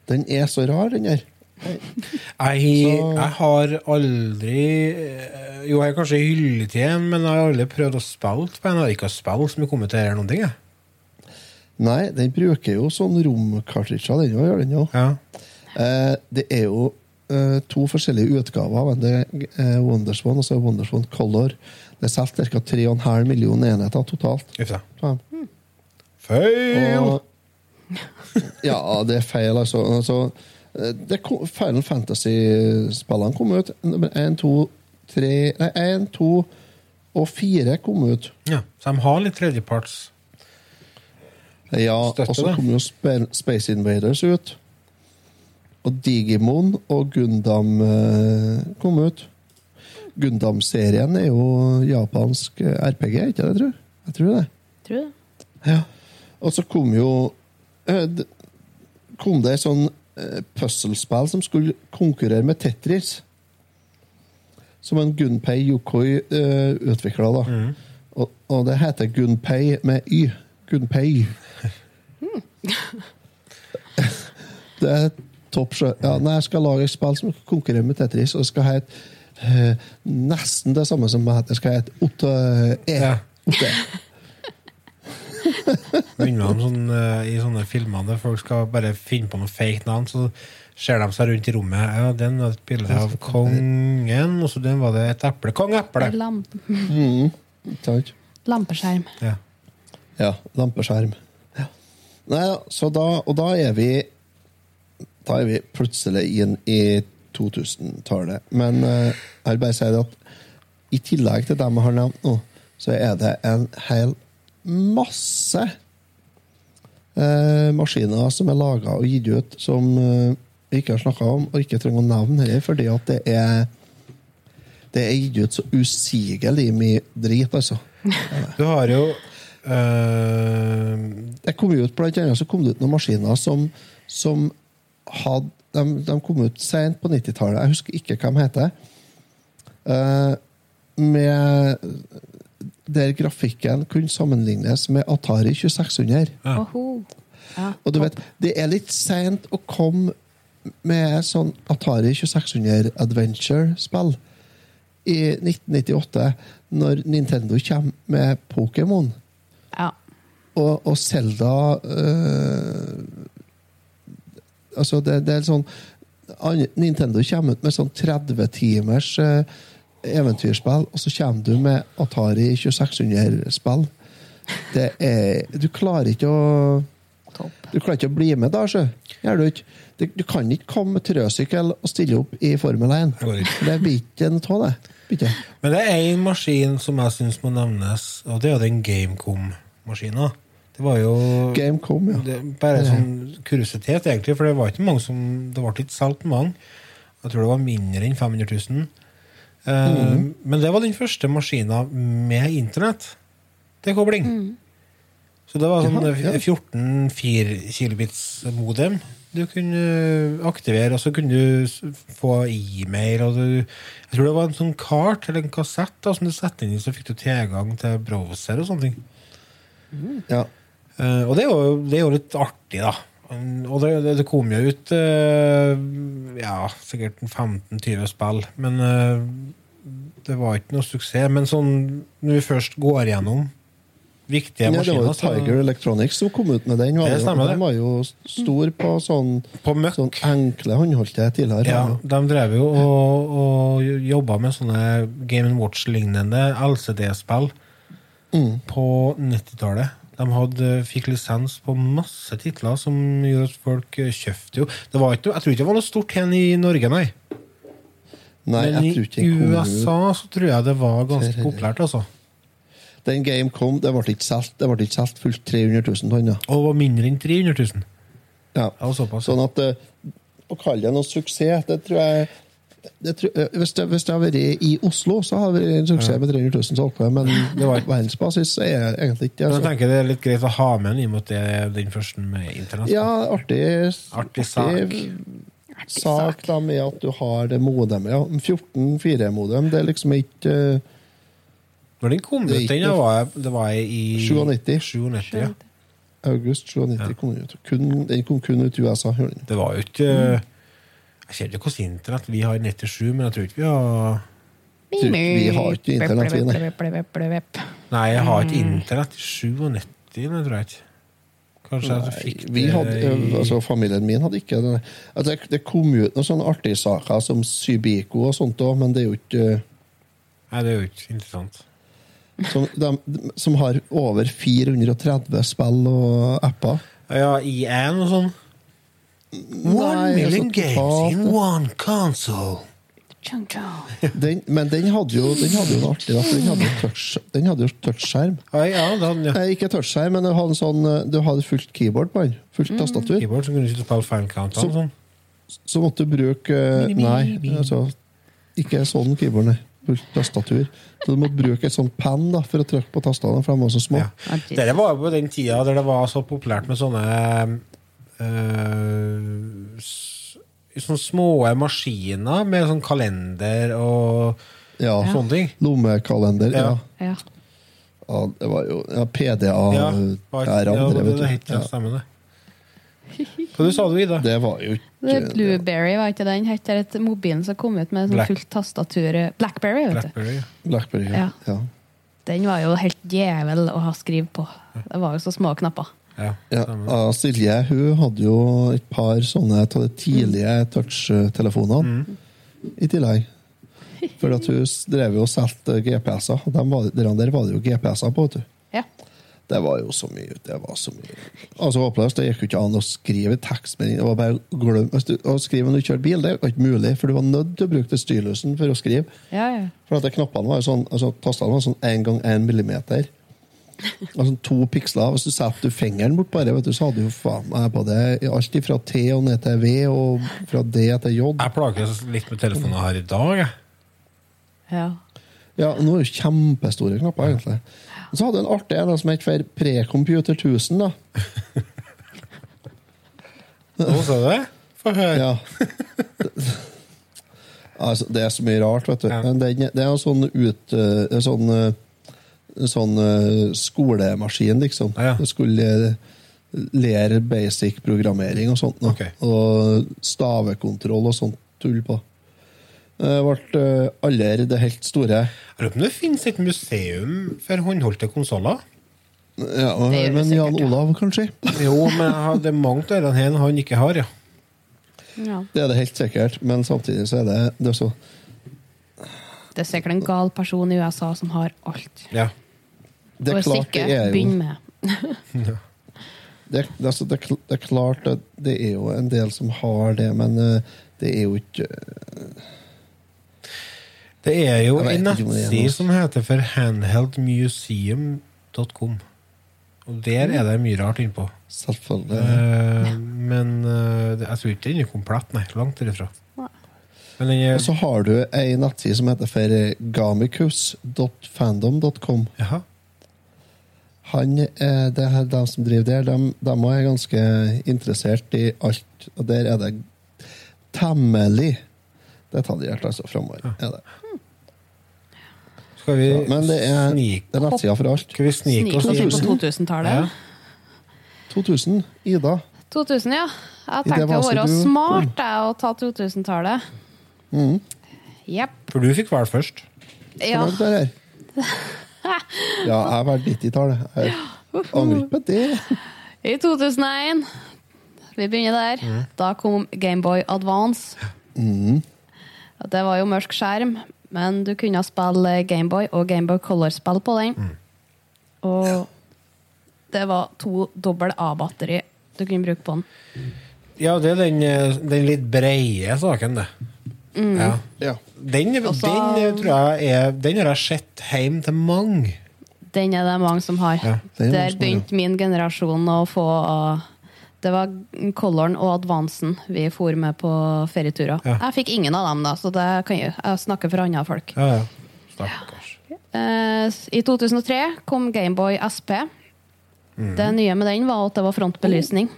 Den er så rar, den der. Jeg, jeg har aldri eh, Jo, jeg har kanskje hylletid, men jeg har aldri prøvd å spille på en. Jeg har ikke spilt som er kommet til noen ting. Jeg. Nei, den bruker jo sånn romkartridger, den òg, den. Ja. Eh, det er jo eh, to forskjellige utgaver av. Det er eh, Wonderswan og så er Wonderswan Color. Det er solgt ca. 3,5 millioner enheter totalt. Ja. Feil! Og, ja, det er feil, altså. altså eh, det kom, Final Fantasy-spillene kom ut. Én, to, tre Nei, én, to og fire kom ut. Ja, så de har litt tredjeparts Ja, og så kom jo Space Invaders ut. Og Digimon og Gundam eh, kom ut. Gundam-serien er jo japansk eh, RPG, ikke det, tror jeg? Jeg tror det. Tror det? Ja. Og så kom jo eh, d- Kom det et sånn puzzlespill som skulle konkurrere med Tetris. Som en Gunpei Yokoi uh, utvikla, da. Og, og det heter Gunpei med Y. Gunpei. det er topp sjø. Ja, når jeg skal lage et spill som konkurrerer med Tetris, og skal skal hete uh, nesten det samme som heter. Det skal hete Otte E. Ja. Otte. Minner om sånn, eh, i sånne filmer der folk skal bare finne på noe fake navn, så ser de seg rundt i rommet. Ja, den var et bilde av kongen, og så den var det et eple. Kong eple! Lamp mm. lampeskjerm. Ja. Ja, lampeskjerm. Ja. Nei, så da, og da er vi Da er vi plutselig inn i 2000-tallet. Men uh, jeg vil bare si det at i tillegg til dem jeg har nevnt nå, så er det en hel masse uh, maskiner som er laga og gitt ut som uh, vi ikke har snakka om, og ikke trenger å nevne heller, fordi at det er det er gitt ut så usigelig mye drit, altså. Du har jo eh, Det kom ut blant annet så kom det ut noen maskiner som, som hadde de, de kom ut sent på 90-tallet. Jeg husker ikke hva de heter. Uh, med Der grafikken kunne sammenlignes med Atari 2600. Ja. Ja. Og du vet, det er litt seint å komme med sånn Atari 2600 Adventure-spill i 1998, når Nintendo kommer med Pokémon. ja. Og, og Zelda øh, Altså, det, det er sånn Nintendo kommer ut med sånn 30 timers øh, eventyrspill, og så kommer du med Atari 2600-spill. Det er Du klarer ikke å Du klarer ikke å bli med da, sjø. Gjør du ikke? Du, du kan ikke komme med trøsykkel og stille opp i Formel 1. Det går ikke. Det blir ikke noe av det. Bitte. Men det er én maskin som jeg syns må nevnes, og det er jo den Gamecom-maskina. Det var jo Gamecom, ja. det, bare en sånn kuriositet, egentlig, for det var ikke mange som Det ble ikke solgt mange. Jeg tror det var mindre enn 500 000. Uh, mm. Men det var den første maskina med internett til kobling. Så det var sånn ja, ja. 14 4 kilobits modem du kunne aktivere, og så kunne du få e-mail. og du, Jeg tror det var en sånn kart eller en kassett da, som du satte inn i, så fikk du tilgang til browser og sånne ting. ja. Eh, og det er, jo, det er jo litt artig, da. Og det, det, kom jo ut eh, ja, sikkert 15-20 spill, men eh, det var ikke noe suksess. Men sånn, når vi først går gjennom viktige maskiner. Ja, det var jo Tiger Electronics som kom ut med den. Var Det det, stemmer, de var jo stor på sånn, På sånn enkle håndholdte tidligere. Ja, Ja. de drev jo og, og jobba med sånne Game Watch-lignende LCD-spill Mm. på 90-tallet. De hadde, fikk lisens på masse titler som gjorde at folk eh, kjøpte jo. Det var ikke, jeg tror ikke det var noe stort hen i Norge, nei. Nei, Men i. USA så tror jeg det var ganske populært. altså. Den game kom, det ble ikke solgt Det ble ikke solgt fullt 300 000 tonn. Ja. Og det var mindre enn 300 000. Ja. Såpass. Sånn at eh, å kalle det noe suksess, det tror jeg tror, hvis, det, hvis det har vært i Oslo, så har det vært en suksess med 300 000 solgte, men Det var ikke- verdensbasis er det egentlig ikke altså. Men jeg tenker det er litt greit å ha med den i og med at det er den første med internett. Ja, artig, Artig sak. sak da, med at du har det modemet. Ja. 14.4-modem, det er liksom ikke eh, Når den kom ut, Det den var, det var i 97. 97 ja. august 97. Kom den, ut. Kun, den kom kun ut i USA. Det var jo ikke Jeg ser ikke hvordan internett vi har i 97, men jeg tror ikke vi har vi har ikke internett, vi, nei. Nei, jeg har ikke internett i 97, men jeg tror jeg ikke. Kanskje jeg fikk fikk vi det hadde, altså Familien min hadde ikke det. Altså, det- det kom ut noen sånne artige saker som Sybiko og sånt òg, men det er jo ikke Nei, det er jo ikke interessant. som, de, som har over 430 spill og apper. Ja, I1 og sånn. One Nei, million games in one console. Den, men den hadde jo, den hadde jo noe artig. Da, for den hadde jo touch, den hadde jo touchskjerm. Ja, ja. Nei, ikke touchskjerm, men du hadde, sånn, eh, du hadde fullt keyboard på den. Fullt tastatur. keyboard så kunne du ikke spille Final Countdown. Så- Sånn. Så måtte du bruke eh, Nei, altså, ikke sånn keyboard, nei. Fullt tastatur. Så du måtte bruke et sånt penn da, for å trykke på tastene, for de var så små. Ja. Dette var jo på den tida der det var så populært med sånne Sånne små maskiner med sånn kalender og Ja. sånne ting. Lommekalender. Ja. Ja. Ja. ja, det var jo ja, PDA Ja, æraen, var, ja, det, det, det, vet du. det, het, ja, stemmer det. Hva du sa du, Ida? Det var jo ikke Blueberry, var ikke den? Heter et mobilen som kom ut med sånn Black- fullt tastatur Blackberry, vet du. Blackberry. ja. Blackberry. Ja. Ja. Ja. Den var jo helt djevel å ha skriv på. Det var jo så små knapper. Ja, Ja, Silje hun hadde jo et par sånne av de tidlige touch-telefonene i tillegg. For at hun drev jo og solgte GPS-er, og der, var det jo GPS-er på. vet du. Ja. Det var jo så mye. Det var så mye. Altså håpløst. Det gikk jo ikke an å skrive tekstmelding. Det var bare å glemme Hvis du, Å skrive når du kjørte bil, det var ikke mulig, for du var nødt til å bruke det styrlusen for å skrive. Ja, ja. For at de knappene var jo sånn, altså tastene var sånn 1 gang 1 millimeter. Altså to piksler. Hvis du setter du fingeren bort bare, vet du, så hadde du jo faen meg på det alt fra T og ned til V, og fra D til J. Jeg plages litt med telefonen her i dag. Jeg. ja. Ja, nå er det jo kjempestore knapper, egentlig. Så hadde du en artig en som het for Precomputer 1000, da. Nå sa du det? Få høre. Ja. altså, det er så mye rart, vet du. Ja. Men det er en sånn ut... eh, En sånn, eh, sånn eh, skolemaskin, liksom. Ja, ja. Skulle lære basic programmering og sånt. Okay. Og stavekontroll og sånt tull på. Det ble eh, aldri det helt store. Jeg lurer på om det finnes et museum for håndholdte konsoller? Ja, gjør men Jan sikkert, ja. Olav, kanskje? Jo, men det er mange av dem han ikke har, ja. ja. Det er det helt sikkert, men samtidig så er det, det er så Det er sikkert en gal person i USA som har alt. ja. Det er klart det er jo begynn med. det, det, altså, det, det er klart at det er jo en del som har det, men eh, det er jo ikke Det er jo en nettside som heter for handheldmuseum.com. Og der er det mye rart innpå. Selvfølgelig. Uh, men uh, jeg tror ikke den er komplett, nei. Langt derifra. Den Og så har du ei nettside som heter for gamicus.fandom.com. Jaha. Han, eh, det er de som driver der, de, de er ganske interessert i alt. Og der er det temmelig detaljert, altså, framover. Ja. det. Skal vi så, men det er, snike det er nettsida for alt. Skal vi snike oss inn på 2000-tallet. Ja. 2000. Ida. 2000, ja. Jeg tenkte å være du- smart jeg, og ta 2000-tallet. Mm. Yep. For du fikk velge først. Ja. Ja, jeg har vært 90-tallet. Jeg angrer ikke på det. I 2001 Vi begynner der. Mm. Da kom Gameboy Advance. Det var jo mørk skjerm, men du kunne spille Gameboy og Gameboy Color-spill på den. Mm. Og det var to dobbel A-batteri du kunne bruke på den. Ja, det er den, eh, den litt breie saken, det. Mm. Ja. Ja. Den, Også- den, tror jeg er Den har jeg sett hjem til mange. Den er det mange som har. Ja, er Der begynte min generasjon å få Det var Coloren og Advansen vi for med på ferieturer. Ja. Jeg fikk ingen av dem, da, så det kan jeg, jeg snakker for andre folk. Ja, ja. Stakkars. Eh, I 2003 kom Gameboy SP. Mm. Det nye med den var at det var frontbelysning.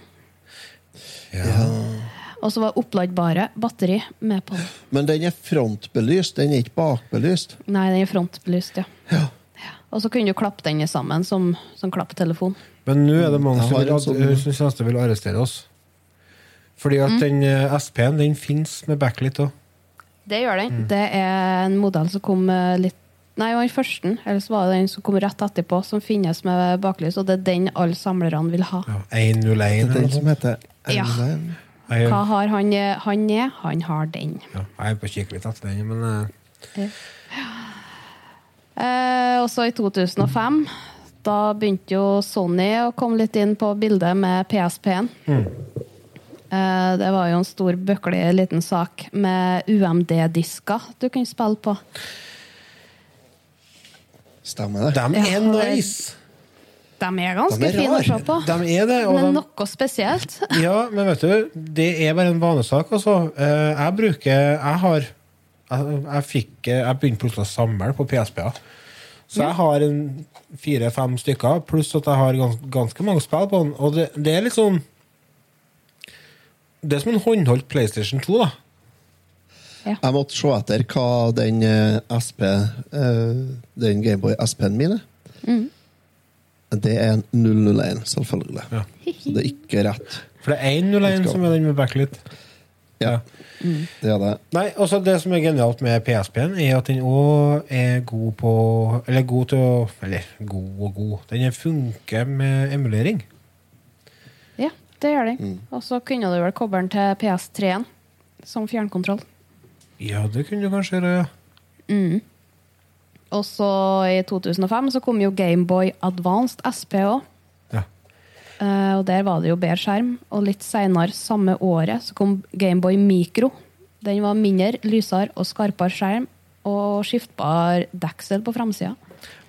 Ja. Og så var oppladbare batteri med på den. Men den er frontbelyst, den er ikke bakbelyst. Nei, den er frontbelyst, ja. Ja. Og så kunne du klappe den sammen som, som klapptelefon. Men nå er det mange som, vil, sånn- som vil arrestere oss. Fordi at den eh, SP-en den fins med backlit òg. Det gjør den. Det er en modell som kom eh, litt Nei, den første, eller så var det den som kom rett etterpå, som finnes med baklys, og det er den alle samlerne vil ha. Ja, 101 Det er eller den noe som heter 101. Ja. N1. Jeg, Hva har han? eh, Han er, han har den. ja, jeg er på å kikke litt etter den, men eh, Eh, og i 2005, da begynte jo Sony å komme litt inn på bildet med PSP-en. Eh, det var jo en stor, bøklig liten sak med UMD-disker du kunne spille på. Stemmer det? de er nice! De er ganske De er fine å se på. De er det. Og Men de, noe spesielt. ja, men vet du, det er bare en vanesak, altså. Eh, Jeg bruker Jeg har Jeg, jeg fikk eh, Jeg begynte plutselig å samle på PSP-er. Så jeg har en fire-fem stykker, pluss at jeg har gans, ganske mange spill på den. Og det, det er litt sånn Det er som en håndholdt PlayStation 2, da. Jeg måtte se etter hva den eh, SP eh, Den Gameboy SP-en min er. Mm. Det er en 001, selvfølgelig. Ja. Så det er ikke rett. For det er 101 som er den med backlit. Ja, det er det. Nei, også Det som er genialt med PSP-en, er at den òg er god på Eller god til å Eller god og god. Den er funker med emulering. Ja, det gjør den. Og så kunne du vel koble den til PS3-en som fjernkontroll. Ja, det kunne du kanskje gjøre, ja. Og så i 2005 så kom jo Gameboy Advanced SP òg. ja. Eh, og der var det jo bedre skjerm. Og litt seinere samme året så kom Gameboy Micro. Den var mindre, lysere og skarpere skjerm og skiftbar deksel på framsida.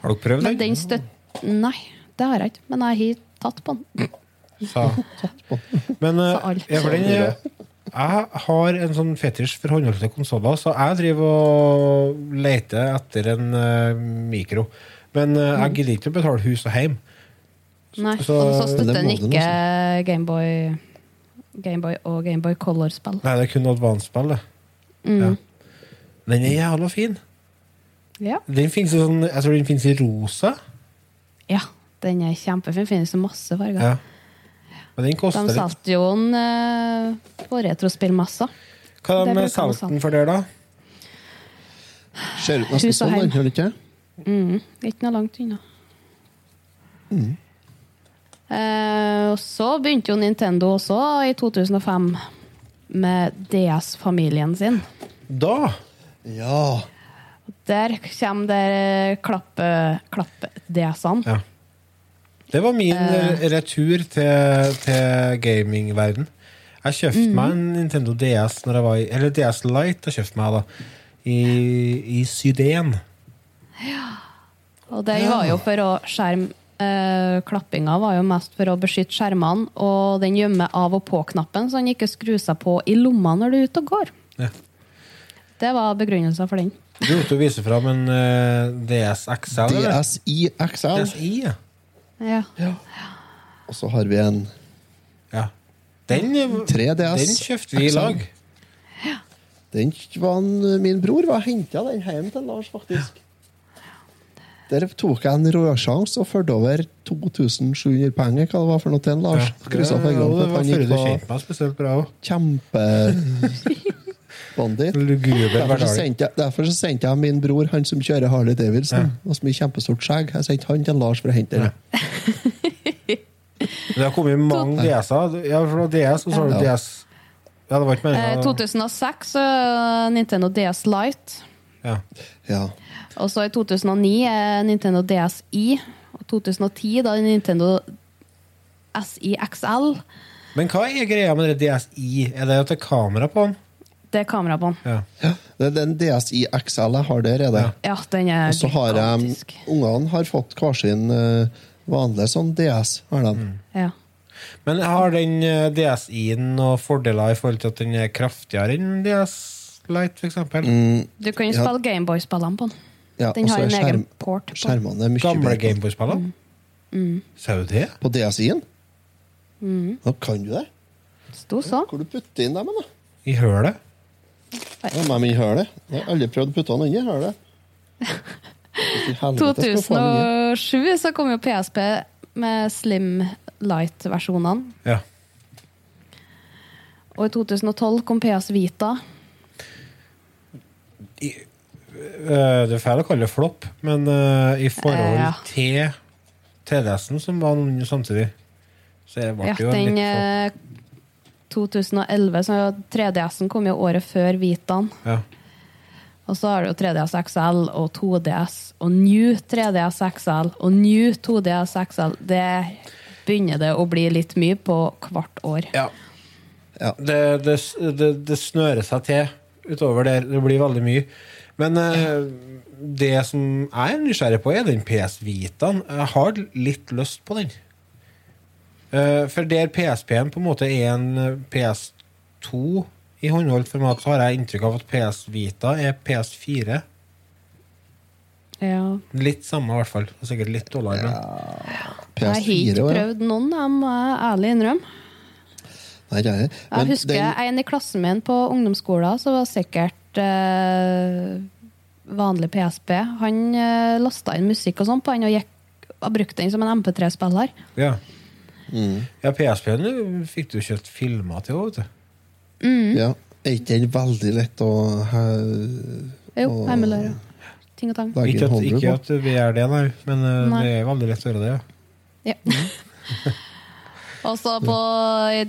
Har dere prøvd den? den. Nei, det har jeg ikke. Men jeg har tatt på den. Sa. Men uh, Sa alt. ja, for den, jeg har en sånn fetisj for håndholdte konsoller, så jeg driver og leter etter en uh, mikro. Men uh, jeg gidder ikke å betale hus og hjem. Nei, Så- og så støtter den ikke Gameboy Gameboy og Gameboy Color-spill. Nei, det er kun Advance-spill, det. Ja. Den er jævla fin. Ja. Den finnes sånn, jeg tror den finnes i rosa. ja, den er kjempefin. Finnes i masse farger. Ja. Men den koster litt. solgte jo den eh, på retrospillmassa. Hva det de bruker solgte den for der, da? Ser ut nesten Hus og sånn, heim. den, gjør det ikke? Mm, ikke noe langt unna. Eh, og så begynte jo Nintendo også i 2005 med DS-familien sin. Da? Ja. Der kommer det klappe-DS-ene. Ja. Det var min Eh. eh, retur til, til gamingverden. Jeg kjøpte mm. meg en Nintendo DS når jeg var i, Eller DS Lite jeg kjøpte meg da i, i Syden. Og det var jo for å skjerme eh, Klappinga var jo mest for å beskytte skjermene, og den gjemmer av og på-knappen, så den ikke skrur seg på i lomma når du er ute og går. Ja. Det var begrunnelsen for den. Du måtte vise fram en uh, DS XL? DSI XL. DSi, ja. Ja. Og så har vi en ja. Den, eh, 3DS den kjøpte vi i lag. Den var en, Min bror var henta den hjem til Lars, faktisk. Der tok jeg en råsjanse og førte over 2700 penger. Hva det var for noe til en Lars? Ja, Det, det, det, det var før du kjente meg spesielt bra òg. kjempebanditt. Luguber Derfor så, sendte jeg, derfor så sendte jeg min bror, han som kjører Harley Davidson, og som har kjempestort skjegg, jeg sendte han til Lars for å hente den. Det har kommet mange DS-er. Ja, for DS, og så har du DS Ja, det var ikke Eh, meningen. 2006 eh, Nintendo DS Lite. Ja. Ja. Og så i 2009 er Nintendo DSi. Og 2010 da Nintendo SI XL. Men hva er greia med det DSi? Er det at det er kamera på den? Det er kamera på den. Ja. ja. Det er den DSI XL jeg har der, er det. Ja, den er Og så har jeg. Ungene har fått hver sin uh, vanlige sånn DS. har de. Mm. Ja. Men har den uh, DSi-en noen fordeler i forhold til at den er kraftigere enn DS Lite, f.eks.? Mm, Du kan jo Ja. spille Gameboy-spillene på den. ja, Den har en en egen port på. skjermene er mye Gamle bedre. Gameboy-spillene? Mm. Ser du det? På DSI-en? Mm. Da kan du det? Sto så. Hvor du putter inn dem, da? I hølet? Ja, men i hølet. Jeg har aldri prøvd å putte den inni hølet. I helvete, skal du få 2007 så kom jo PSP med Slim Light-versjonene. Ja. Og i 2012 kom PS Vita. I, øh, det er feil å kalle det flopp, men øh, i forhold Ja. til 3DS-en, som var noen samtidig, så det Ja, det jo den litt flopp. Eh, 2011, så 3DS-en kom jo året før Vitaen. Ja. Og så har du jo 3DS XL og 2DS og New 3DS XL og New 2DS XL. Det begynner det å bli litt mye på hvert år. Ja. Ja. Det, det, det, det snører seg til utover der. Det blir veldig mye. Men eh, det som jeg er nysgjerrig på, er den PS Vitaen. Jeg har litt lyst på den. Eh, for der PSP-en på en måte er en eh, PS2 i håndholdt format, så har jeg inntrykk av at PS Vita er PS4. Ja. Litt samme, i hvert fall. Og Sikkert litt dårligere. men- Jeg har ikke PS4 ja. prøvd noen, jeg må jeg ærlig innrømme. Nei, det er det. Jeg husker den- en i klassen min på ungdomsskolen som var sikkert eh, vanlig PSP. Han eh, lasta inn musikk og sånn på den og gikk, og brukte den som en MP3-spiller. Ja. Mm. ja PSP-en fikk du kjøpt filmer til òg, vet du. Mm. Ja. Er ikke den veldig lett å he- Jo, å emulere. Ting og tang. Ikke at, ikke at vi er det, nei, men eh, Nei. det er veldig lett å gjøre det. ja. Ja. Og så på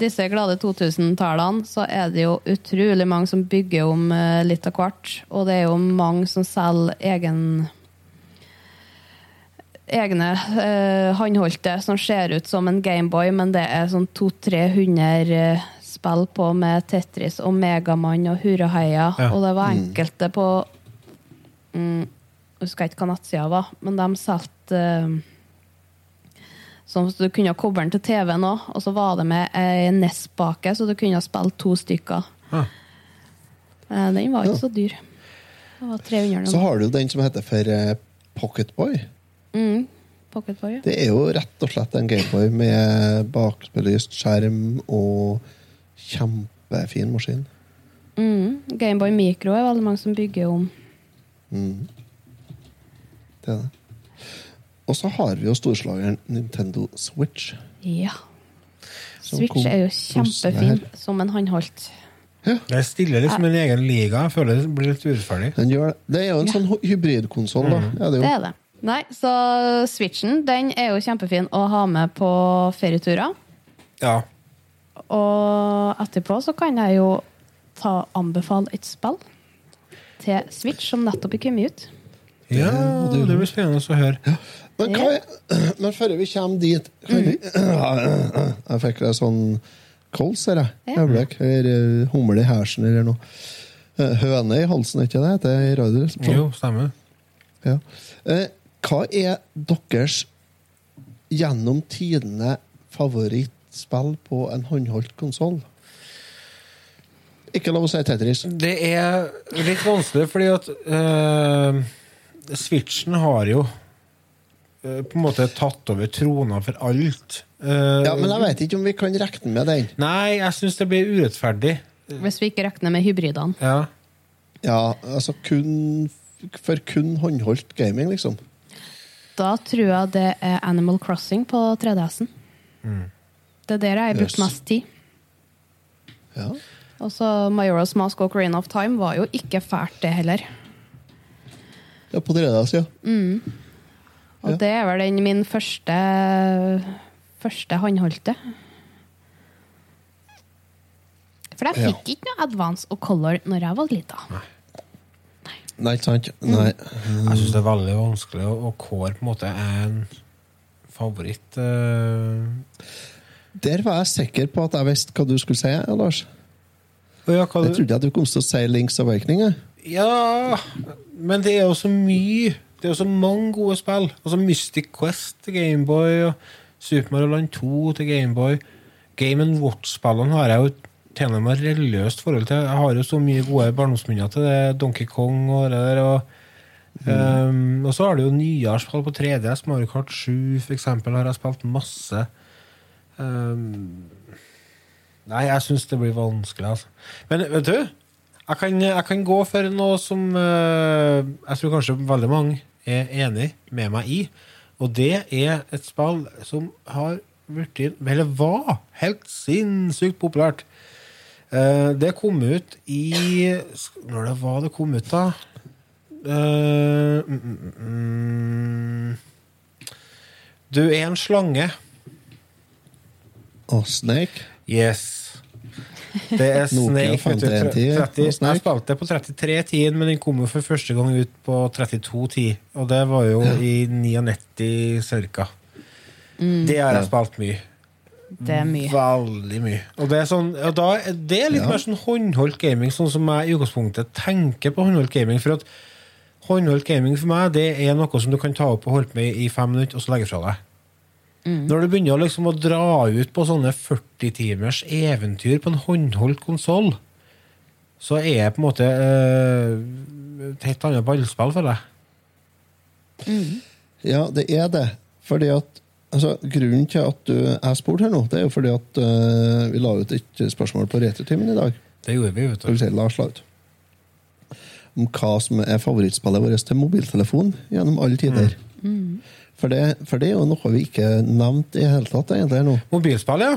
disse glade 2000-tallene så er det jo utrolig mange som bygger om eh, litt av hvert. Og det er jo mange som selger egen egne eh, håndholdte som ser ut som en Gameboy, men det er sånn 200-300 eh, spill på med Tetris og Megamann og Hurraheia. Ja. Og det var enkelte på mm, Jeg husker ikke hva nettsida var, men de solgte eh, Sånn at du kunne koble den til TV-en òg, og så var det med ei NES-bake, så du kunne spille to stykker. Ja. Eh, Den var ikke så dyr. Det var 300 Så har du den som heter for eh, Pocketboy. Mm. Pocketboy. Det er jo rett og slett en Gameboy med bakbelyst skjerm og kjempefin maskin. Mm. Gameboy Micro er veldig mange som bygger om. Mm. Det er det. Og så har vi jo storslageren Nintendo Switch. Ja. Switch er jo kjempefin som en håndholdt. Det stiller liksom en egen liga. Jeg føler det blir litt urettferdig. Det. det er jo en Ja. sånn hybridkonsoll, da. Ja, det Det jo. er det. Nei, så Switchen den er jo kjempefin å ha med på ferieturer. Ja. Og etterpå så kan jeg jo ta, anbefale et spill til Switch som nettopp er kommet ut. ja, det blir spennende å høre. Men, hva er, men før vi kommer dit kan vi, Jeg fikk en sånn kols her, jeg. Ja. Øyeblikk. Eller eh, humle i hersen eller noe. Eh, Høne i halsen, er ikke det heter er radioresepsjonen? Jo, stemmer. Ja. Hva er deres gjennom tidene favorittspill på en håndholdt konsoll? Ikke lov å si Tetris. Det er litt vanskelig, fordi at uh, Switchen har jo uh, på en måte tatt over trona for alt. Uh, Ja, Men jeg vet ikke om vi kan regne med den. Nei, jeg syns det blir urettferdig. Hvis vi ikke regner med hybridene. Ja. Ja, altså kun For kun håndholdt gaming, liksom. Da tror jeg det er Animal Crossing på 3DS-en. Det er der jeg har brukt mest tid. Ja. Og så Majora's Mask og Green of Time var jo ikke fælt, det heller. ja på tredas, ja. Og Ja. det er vel den min første første håndholdte. For jeg Ja. fikk ikke noe Advance og Color når jeg var lita. Nei, ikke sant? Nei. Jeg syns det er veldig vanskelig å, å kåre på en måte en favoritt. Uh... Der var jeg sikker på at jeg visste hva du skulle si, Lars. Ja, hva Jeg trodde at du kom til å si Links Awakening. Ja, men det er jo så mye. Det er jo så mange gode spill. Altså Mystic Quest til Gameboy og Super Mario Land 2 til Gameboy. Game Watch-spillene har jeg jo til meg religiøst forhold til. Jeg har jo så mye gode barndomsminner til det. Donkey Kong og det der. Og, um, og så har du jo nyarspill på 3DS. Mario Kart 7 for eksempel, har jeg spilt masse. Um, Nei, jeg syns det blir vanskelig, altså. Men vet du, jeg kan, jeg kan gå for noe som uh, jeg tror kanskje veldig mange er enig med meg i. Og det er et spill som har blitt Eller var helt sinnssykt populært. Eh, det kom ut i Når det var det kom ut, da? Eh, mm, mm, mm. Du er en slange. Og Snake. Yes. Det er Snake. vet du, 5110 30, og Snake. jeg spilte på 3310, men den kom jo for første gang ut på 3210. Og det var jo i 99 cirka. Det har jeg spilt mye. Det er mye. Veldig mye. Og det er, sånn, og da, det er litt Ja. mer sånn håndholdt gaming, sånn som jeg i utgangspunktet tenker på håndholdt gaming. For at håndholdt gaming for meg, det er noe som du kan ta opp og holde med i fem minutter, og så legge fra deg. Når du begynner liksom å dra ut på sånne 40 timers eventyr på en håndholdt konsoll, så er det på en måte eh, et helt annet ballspill for deg. Ja, det er det. Fordi at altså, Grunnen til at du er spurt her nå, det er jo fordi at uh, vi la ut et spørsmål på Retrotimen i dag. Det gjorde vi, vet du. si Lars la ut. Om hva som er favorittspillet vårt til mobiltelefon gjennom alle tider. For, det, for det er jo noe vi ikke nevnte i hele tatt egentlig nå. Mobilspill, ja.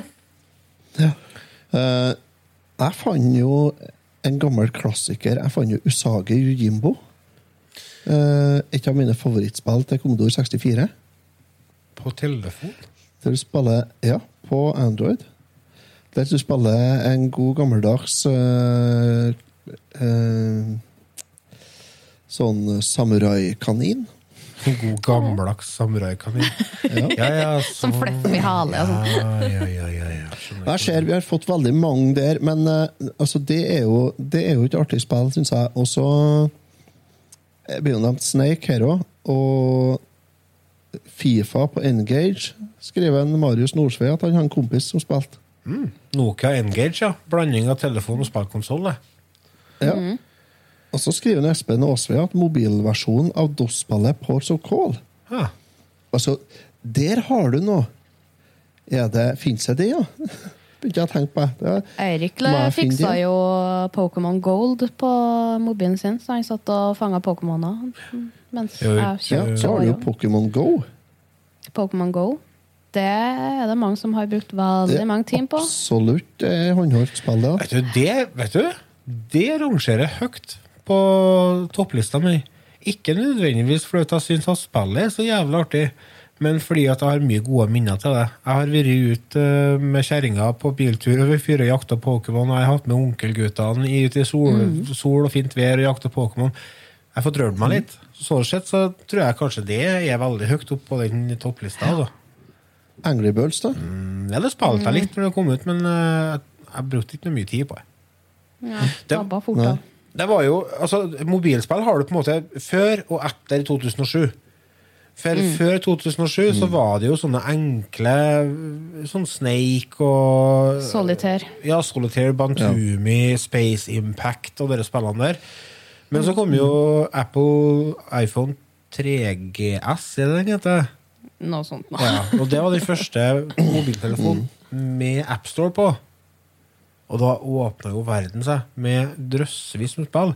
Ja. Uh, jeg fant jo en gammel klassiker. Jeg fant jo Usage Yujimbo. Uh, et av mine favorittspill til Commodore 64. På telefon. Der du spiller Ja, på Android. Der du spiller en god gammeldags eh, eh, Sånn samuraikanin. En god gammeldags samuraikanin. Ja. Ja, ja, Som fleffer i hale og sånn. Ja, ja, ja, ja, ja. Jeg ser vi har fått veldig mange der, men uh, altså, det, er jo, det er jo et artig spill, syns jeg. Og så blir jo nevnt Snake her òg. Og Fifa på Engage skriver en Marius Nordsve at han har en kompis som spilte. Nokia Engage, ja. Blanding av telefon og spillkonsoll. Ja. Ja. Og så skriver en Espen Aasve at mobilversjonen av DOS-spillet Ports of Call Ja. Altså, der har du noe. Er det Fins det det, ja? Begynte jeg tenkt på. Det Eirik fiksa jo Pokémon Gold på mobilen sin, så han satt og fanga Pokémoner. Mens jeg ja, så har du jo. Pokémon Go. Pokémon Go. Det er det mange som har brukt veldig mange timer på. Absolutt eh, håndholdt spill, det. Vet du, det vet du, det rangerer høyt på topplista mi. Ikke nødvendigvis fordi jeg syns spillet er så jævlig artig, men fordi at jeg har mye gode minner til det. Jeg har vært ute eh, med kjerringa på biltur over fyra og jakta Pokémon. og Jeg har hatt med onkelguttene i- ut i sol, sol og fint vær og jakta Pokémon. Jeg har fått rørt meg litt. Sånn sett så tror jeg kanskje det er veldig høyt opp på den topplista. da. Angry Birds, da. Mm, Ja, det spilte jeg litt når det kom ut, men uh, jeg brukte ikke noe mye tid på det. Ja, Det- fort da. Det var jo, altså Mobilspill har du på en måte før og etter 2007. For Før 2007 så var det jo sånne enkle Sånn Snake og Solitaire. Ja, Solitaire, Bantumi, Space Impact og de spillene der. Men så kom jo Apple iPhone 3GS, er det den heter? Noe sånt. nå. Ja, og det var den første mobiltelefonen med AppStore på. Og da åpna jo verden seg med drøssevis med spill.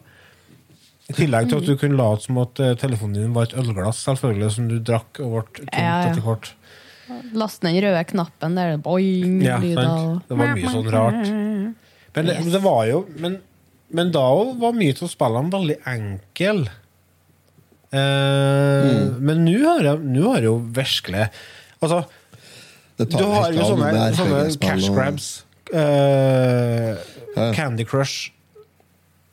I tillegg til at du kunne late som at eh, telefonen din var et ølglass, selvfølgelig, som du drakk og ble tomt Ja, ja. etter hvert. Laste den røde knappen der. Boing, Ja, lyder Det var mye sånn rart. Men det, Yes. det var jo Men, men da var mye av spillene veldig enkle. Eh, Men nå har jeg jo virkelig Altså, du har jo sånne, sånne cash og- grabs. eh, Candy Crush,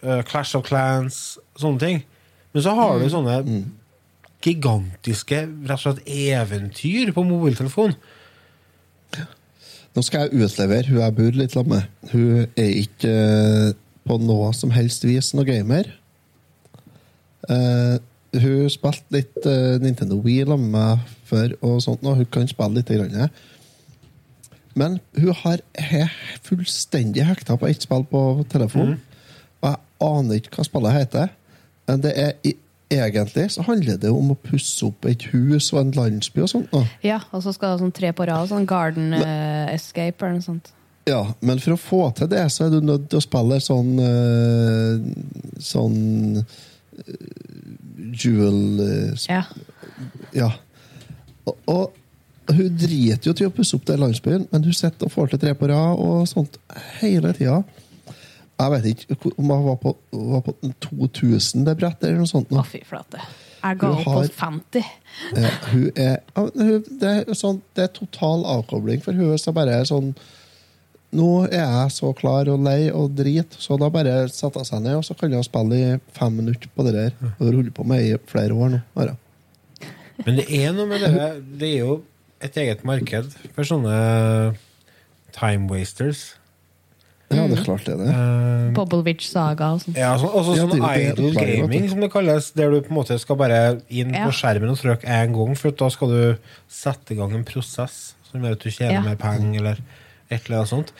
Uh, Clash of Clans, sånne ting. Men så har Mm. du sånne gigantiske rett og slett eventyr på mobiltelefon. Nå skal jeg utlevere hun jeg bor litt sammen med. Hun er ikke eh, på noe som helst vis noe gamer. Uh, hun spilte litt uh, Nintendo Wii sammen med meg før, og sånt, og hun kan spille litt. Grann. Men hun har fullstendig hekta på ett spill på telefon. Og jeg aner ikke hva spillet heter. Men det er i, egentlig så handler det om å pusse opp et hus og en landsby og sånt. Ja, og så skal det sånn tre på rad. Sånn Garden eh, Escape eller noe sånt. Ja, men for å få til det, så er du nødt til å spille sånn uh, Sånn uh, Jewel Ja. Ja. Og, og hun driter jo til å pusse opp den landsbyen, men hun sitter og får til tre på rad og sånt hele tida. Jeg vet ikke om hun var på, var på 2000 det brettet, eller noe sånt. Å, fy flate. Jeg ga opp på 50. Ja, hun er, hun, det, er sånn, det er total avkobling for hun. Så bare er sånn Nå er jeg så klar og lei og drit, så da bare setter jeg seg ned, og så kan jeg spille i fem minutter på det der. Og har holdt på med i flere år nå. Bare. Men det er noe med det Det er jo et eget marked for sånne time wasters. Ja, det er klart det det. Uh, Bobblewitch Saga og sånt. ja, så, også Ja, sånn er idle gaming, som det kalles. Der du på en måte skal bare inn Ja. på skjermen og trykke én gang, for da skal du sette i gang en prosess som gjør at du tjener Ja. mer penger, eller et eller annet sånt.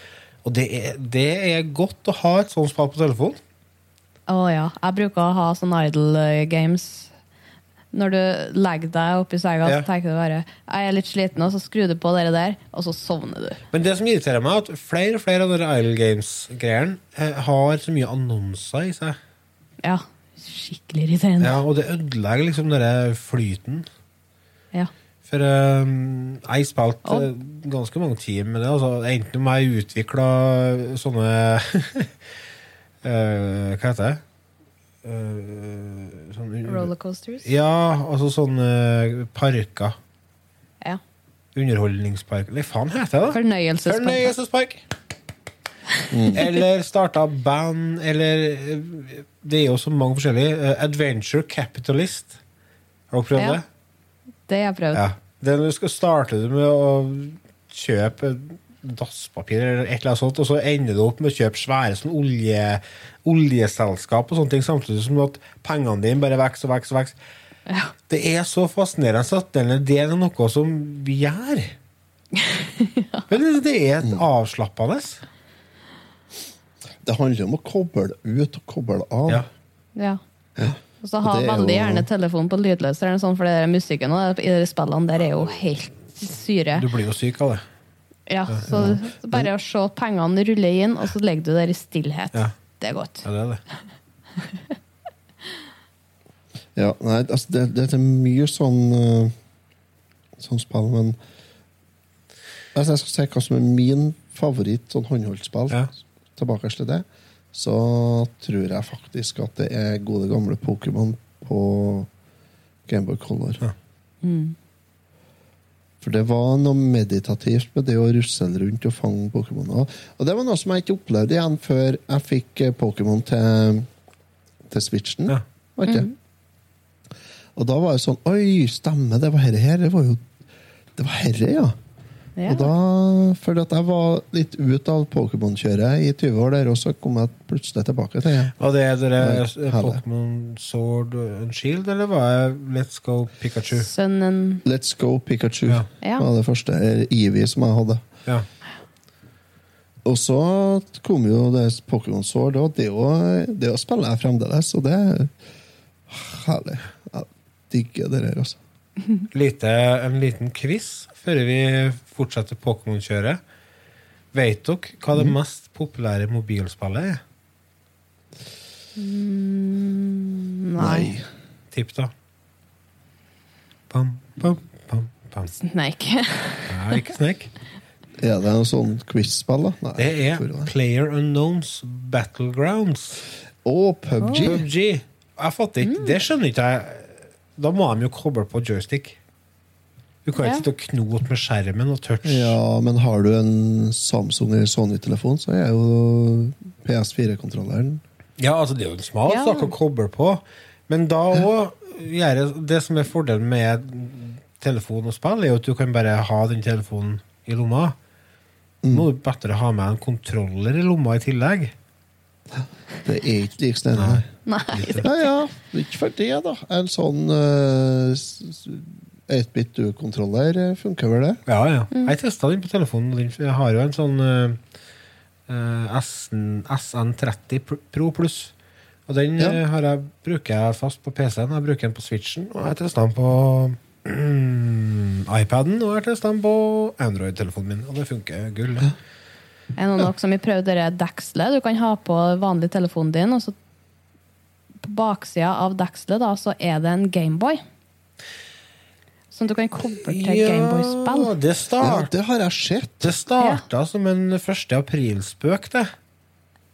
Og det er, det er godt å ha et sånt spill på telefon. Å ja. Jeg bruker å ha sånn idle eh, games. Når du legger deg oppi senga, Ja. så tenker du bare Jeg er litt sliten, og så skrur du på det der, og så sovner du. Men det som irriterer meg, er at flere og flere av de Isle Games-greiene eh, har så mye annonser i seg. Ja. Skikkelig irriterende. Ja, og det ødelegger liksom den flyten. Ja. For um, jeg spilte eh, ganske mange timer med det. Altså, enten om jeg utvikla sånne uh, Hva heter det? Eh, sånn, Rollercoasters. Ja, altså sånne parker. Ja. Underholdningspark Hva faen heter det? da? Fornøyelsespark. Fornøyelsespark! Eller starta band, eller eh, Det er jo så mange forskjellige. Eh, Adventure Capitalist. Har dere prøvd Ja. det? Det har jeg prøvd. Ja. Det du skal starte med å kjøpe dasspapir eller et eller annet sånt, og så ender du opp med å kjøpe svære sånn olje, oljeselskap og sånne ting, samtidig som at pengene dine bare vokser og vokser. og vokser. Ja. Det er så fascinerende at det er noe som vi gjør. Men det- det er et avslappende. Det handler om å koble ut og koble av. Ja. Ja. Og så ha er veldig jo- gjerne telefonen på lydløs, sånn, for det der musikken og i de spillene der er jo helt syre. Du blir jo syk av det. Ja, så så bare å se pengene rulle inn, og så ligger du der i stillhet. Ja. Det er godt. Ja, det er det. Ja, nei, altså det, det er mye sånn uh, Sånn spill, men Hvis jeg skal si hva som er min favoritt sånn håndholdt-spill, Ja. tilbake til det, så tror jeg faktisk at det er gode, gamle Pokémon på Gameboy Color. Ja. For det var noe meditativt med det å rusle rundt og fange Pokémon. Og det var noe som jeg ikke opplevde igjen før jeg fikk eh, Pokémon til, til Switchen. Ja. Var ikke? det? Og da var det sånn Oi, stemmer, det var herre her. Det var jo Det var herre, ja. Ja. Og da følte jeg at jeg var litt ut av Pokémon-kjøret i 20 år der, og så kom jeg plutselig tilbake til det. Og det er dere eh. Pokémon Sword and Shield, eller var det Let's Go Pikachu? Sønnen Let's Go Pikachu Ja. Ja. var det første. Ivy Eevee som jeg hadde. Ja. Og så kom jo det Pokémon Sword, og det, å- det å spiller jeg fremdeles, og det er herlig. Jeg digger det der, altså. Lite, en liten quiz før vi fortsetter Pokémon-kjøret. Vet dere hva det mest populære mobilspillet er? Nei. Tipp, da. Pam, pam, pam, pam. Snake. Nei, ikke Snake. Er det noe sånn quiz-spill, da? Nei, Det er det. Player Unknowns Battlegrounds. Å, PubG! PUBG. Jeg fatter ikke, Det skjønner ikke jeg. Da må de jo koble på joystick. Du kan ikke Ja. sitte og knote med skjermen og touch. Ja, men har du en Samsung eller Sony-telefon, så er jo PS4-kontrolleren Ja, altså Det er jo en smal Ja. sak å koble på. Men da òg Det som er fordelen med telefon og spill, er jo at du kan bare ha den telefonen i lomma. Nå må du bedre ha med en kontroller i lomma i tillegg. Det er ikke lik stemme. Nei. Ja, ja, ikke for det, da. En sånn uh, 8-bit du-kontroller eh, funker vel det? Ja, ja. Jeg testa den på telefonen. Jeg har jo en sånn eh, eh, SN, SN30 Pro Pluss. Og den Ja. eh, har jeg, bruker jeg fast på PC-en. Jeg bruker den på Switchen, og jeg testa den på mm, iPaden, og jeg testa den på Android-telefonen min. Og det funker gull. Ja. Er det noe som har prøvd det dekselet? Du kan ha på vanlig telefonen din, og så på baksida av dekselet da, så er det en Gameboy. Som du kan koble til Gameboy-spill. det, Ja, det har jeg sett. det starta som en 1. aprilspøk, det.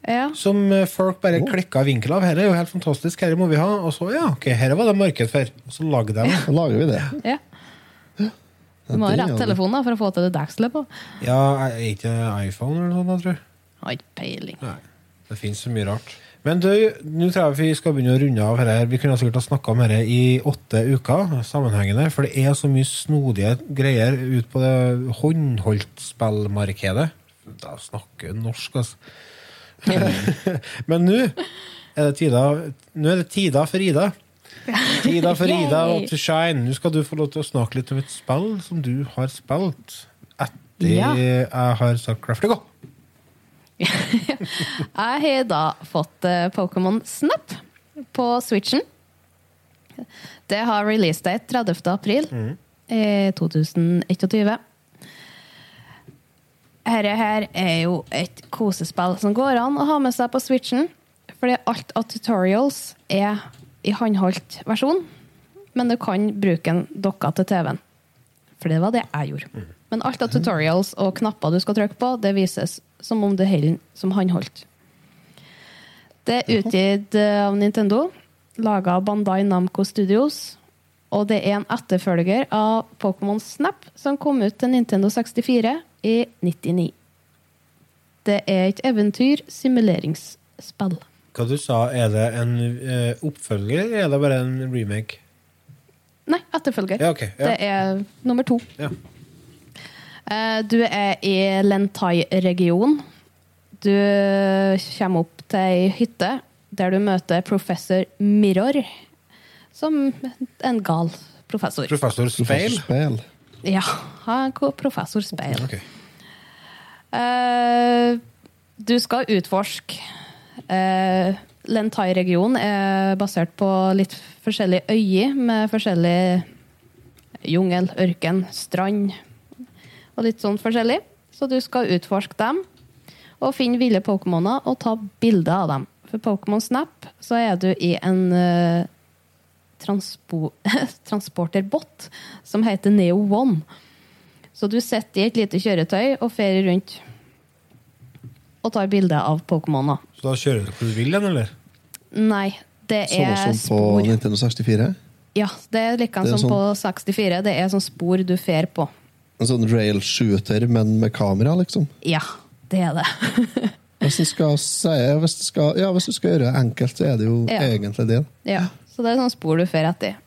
Ja. Som eh, folk bare klikka vinkel av. Her er jo helt fantastisk, her må vi ha. Og så, ja, ok, her var det marked for. Og så lagde de ja. Lager vi det. ja. Du må ha rett telefon da, for å få til det dekselet på. Ja, er ikke iPhone eller noe sånt, jeg tror Har ikke peiling. Nei, det finnes så mye rart. Men du, nå tror jeg vi skal begynne å runde av her. Vi kunne sikkert ha snakka om dette i åtte uker, sammenhengende, for det er så mye snodige greier ut på det håndholdtspillmarkedet. Da snakker du norsk, altså. Men nå er det tida Nå er det tida for Ida. Tida for Ida og to shine. Nå skal du få lov til å snakke litt om et spill som du har spilt etter Ja. jeg har sagt Crafty Go. Jeg har da fått eh, Pokémon Snap på Switchen. Det har releasedate 30. april i 2021. Dette her er jo et kosespill som går an å ha med seg på Switchen. Fordi alt av tutorials er i håndholdt versjon. Men du kan bruke en dokka til TV-en. For det var det jeg gjorde. Men alt av tutorials og knapper du skal trykke på, det vises som om det holder som han holdt. Det er utgitt eh, av Nintendo, laga av Bandai Namco Studios. Og det er en etterfølger av Pokémon Snap, som kom ut til Nintendo 64 i 99. Det er et eventyr-simuleringsspill. Hva du sa, er det en eh, oppfølger, eller er det bare en remake? Nei, etterfølger. Ja, okay. ja. Det er nummer to. Ja. Eh, Du er i Lentai-regionen. Du kommer opp til ei hytte der du møter professor Mirror, som en gal professor. Professor Speil? Ja, han er professor Speil. Ok. Eh, du skal utforske eh, Lentai-regionen er basert på litt forskjellige øyer med forskjellig jungel, ørken, strand og litt sånn forskjellig. Så du skal utforske dem og finne ville Pokémoner og ta bilder av dem. For Pokémon Snap så er du i en uh, transpo transporterbåt som heter Neo One. Så du sitter i et lite kjøretøy og ferier rundt og tar bilder av Pokémoner. Så da kjører du hvor du vil den, eller? Nei, det Sånn er som på spor. Nintendo 64. Ja, det er like er som sånn- på 64. Det er sånn spor du fer på. En sånn rail shooter, men med kamera, liksom. Ja, det er det. Hvis du skal, hvis du skal, ja, hvis du skal gjøre det enkelt, så er det jo Ja. egentlig det. Ja, så det er sånn spor du fer etter.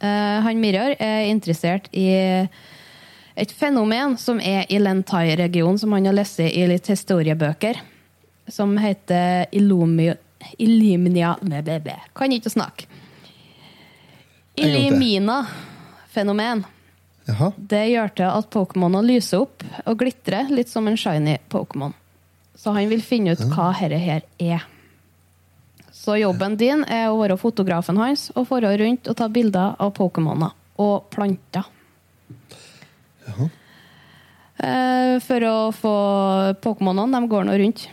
Uh, han Mirror er interessert i et fenomen som er i Lentai-regionen, som han har lest i litt historiebøker, som heter Illumi, Illimnia blæ, blæ, blæ. Kan ikke snakke. Illimina-fenomen. Jaha. Det gjør til at Pokémonene lyser opp og glitrer, litt som en shiny Pokémon. Så han vil finne ut hva dette her er. Så jobben din er å være fotografen hans og dra rundt og ta bilder av Pokémoner og planter. Jaha. For å få Pokémonene, de går nå rundt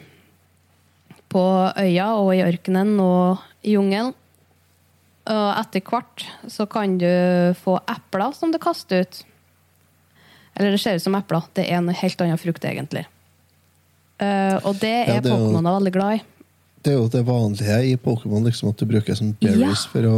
på øya og i ørkenen og i jungelen. Og etter hvert så kan du få epler som du kaster ut. Eller det ser ut som epler. Det er en helt annen frukt, egentlig. Uh, og det er Ja, er Pokémoner veldig glad i. Det er jo det vanlige i Pokémon, liksom, at du bruker sånn berries for å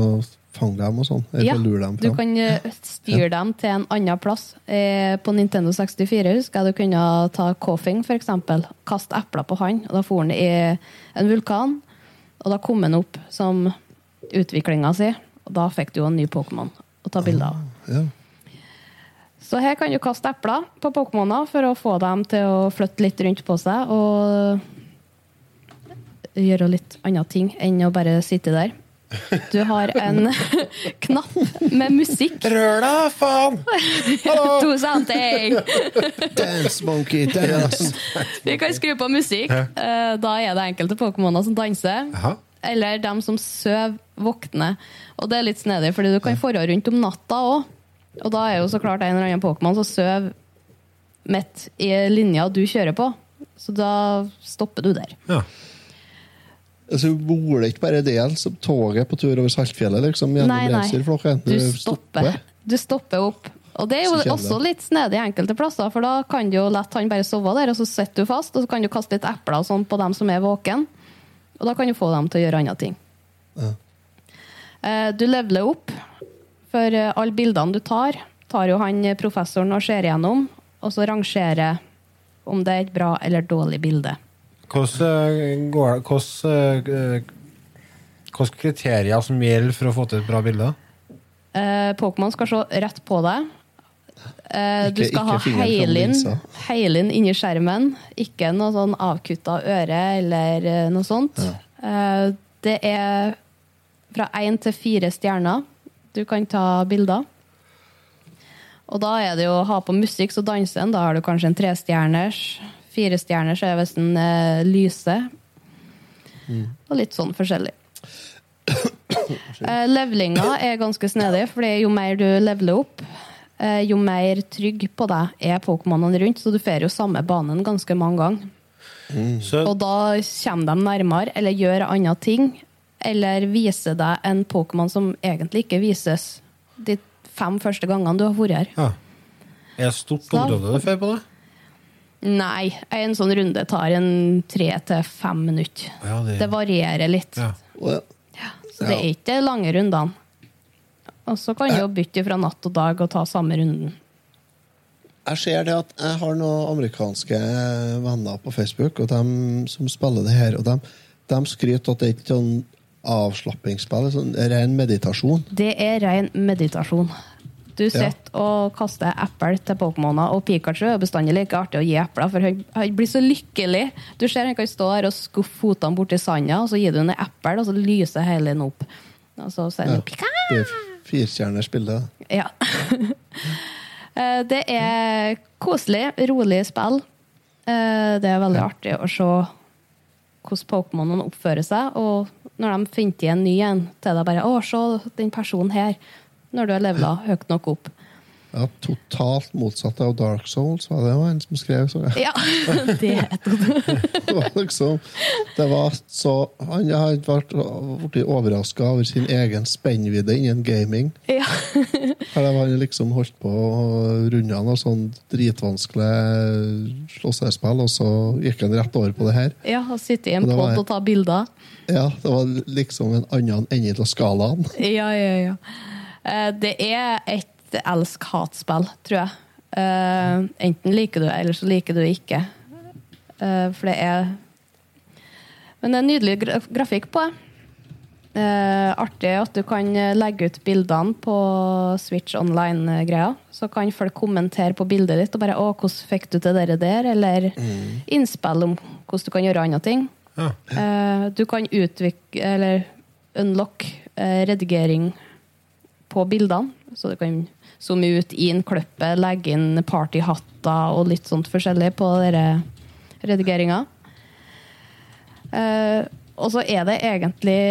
fange dem og sånn. Ja, lure dem du kan styre styre dem til en annen plass. Eh, På Nintendo 64 husker jeg du kunne ta Coffing, eksempel. Kaste epler på han, og da for han i en vulkan. Og da kom han opp som utviklinga si, og da fikk du jo en ny Pokémon å ta bilde av. Ja. Så her kan du kaste epler på Pokémoner for å få dem til å flytte litt rundt på seg og gjøre litt andre ting enn å bare sitte der. Du har en knapp med musikk. Rør deg, faen! Do something! Dance, monkey, dance! Vi kan skru på musikk. Eh, Da er det enkelte Pokémoner som danser. Jaha. Eller dem som sover, våkner. Og det er litt snedig, fordi du kan forå rundt om natta òg. Og da er jo så klart en eller annen Pokémon som sover midt i linja du kjører på. Så da stopper du der. Ja. Altså, Bor det ikke bare del som toget på tur over Saltfjellet, liksom? Nei, nei. Du stopper. Du stopper opp. Og det er jo også litt snedig enkelte plasser, for da kan du jo lett han bare sove der, og så sitter du fast, og så kan du kaste litt epler og sånn på dem som er våken. Og da kan du få dem til å gjøre andre ting. Ja. Eh, Du leveler opp, for eh, alle bildene du tar, tar jo han eh, professoren og ser igjennom, og så rangerer om det er et bra eller dårlig bilde. Hvilke kriterier som gjelder for å få til et bra bilde? Pokémon skal se rett på deg. Eh, du skal ikke ha fingeren fram heilin, heilin inni skjermen. Ikke noe sånn avkutta øre eller eh, noe sånt. Eh, det er fra én til fire stjerner du kan ta bilder. Og da er det jo å ha på musikk, så danser en. Da har du kanskje en trestjerners. Firestjerners er hvis den eh, lyser. Og litt sånn forskjellig. Eh, Levelinga er ganske snedig, for jo mer du leveler opp, jo mer trygg på deg er Pokémonene rundt, så du får jo samme banen ganske mange ganger. Mm. Og da kommer de nærmere, eller gjør andre ting, eller viser deg en Pokémon som egentlig ikke vises de fem første gangene du har vært her. ja. Er det stort område du det får på det? Nei, en sånn runde tar en tre til fem minutter. Ja, det- Det varierer litt. Ja. Så det er ikke lange rundene. Og så kan du jo bytte fra natt og dag og ta samme runden. Jeg ser det at jeg har noen amerikanske venner på Facebook og dem som spiller det her, og de, skryter at det er ikke sånn avslappingsspill, det sånn ren meditasjon. Det er ren meditasjon. Du Ja. sitter og kaster eple til Pokémoner, og Pikachu er bestandig like artig å gi epler, for han, han blir så lykkelig. Du ser han kan stå her og skuffe fotene borti sanda, og så gir du ham et eple, og så lyser hele den opp. Og så sier han Ja. Pika! Det er firestjerners bilde. Ja. Eh, det er koselig, rolig spill. Eh, Det er veldig artig å se hvordan Pokémonene oppfører seg. Og når de finner igjen en ny en til deg, bare 'Å, se den personen her', når du har levela høyt nok opp. Ja, totalt motsatt av Dark Souls, var det en som skrev. Så jeg. Ja, det Det var liksom Det var så Han har vært blitt overraska over sin egen spennvidde innen gaming. ja. Her har han liksom holdt på å runde noe sånn dritvanskelig slåssespill, og så gikk han rett over på det her. ja, og sitte i en Og pod og ta bilder. Ja, Det var liksom en annen ende av skalaen. Ja, ja, ja. Eh, Det er et elsk-hat-spill, tror jeg. Uh, Enten liker du det, eller så liker du det ikke. Uh, For det er Men det er nydelig gra- grafikk på det. Uh, artig at du kan legge ut bildene på Switch Online-greia. Så kan folk kommentere på bildet ditt og bare 'Å, hvordan fikk du til det der?' Eller innspill om hvordan du kan gjøre andre ting. Ja. Du kan utvikle Eller unlock redigering på bildene. Så du kan zoome ut en kløppe, legge inn partyhatter og litt sånt forskjellig på dere redigeringa. Eh, og så er det egentlig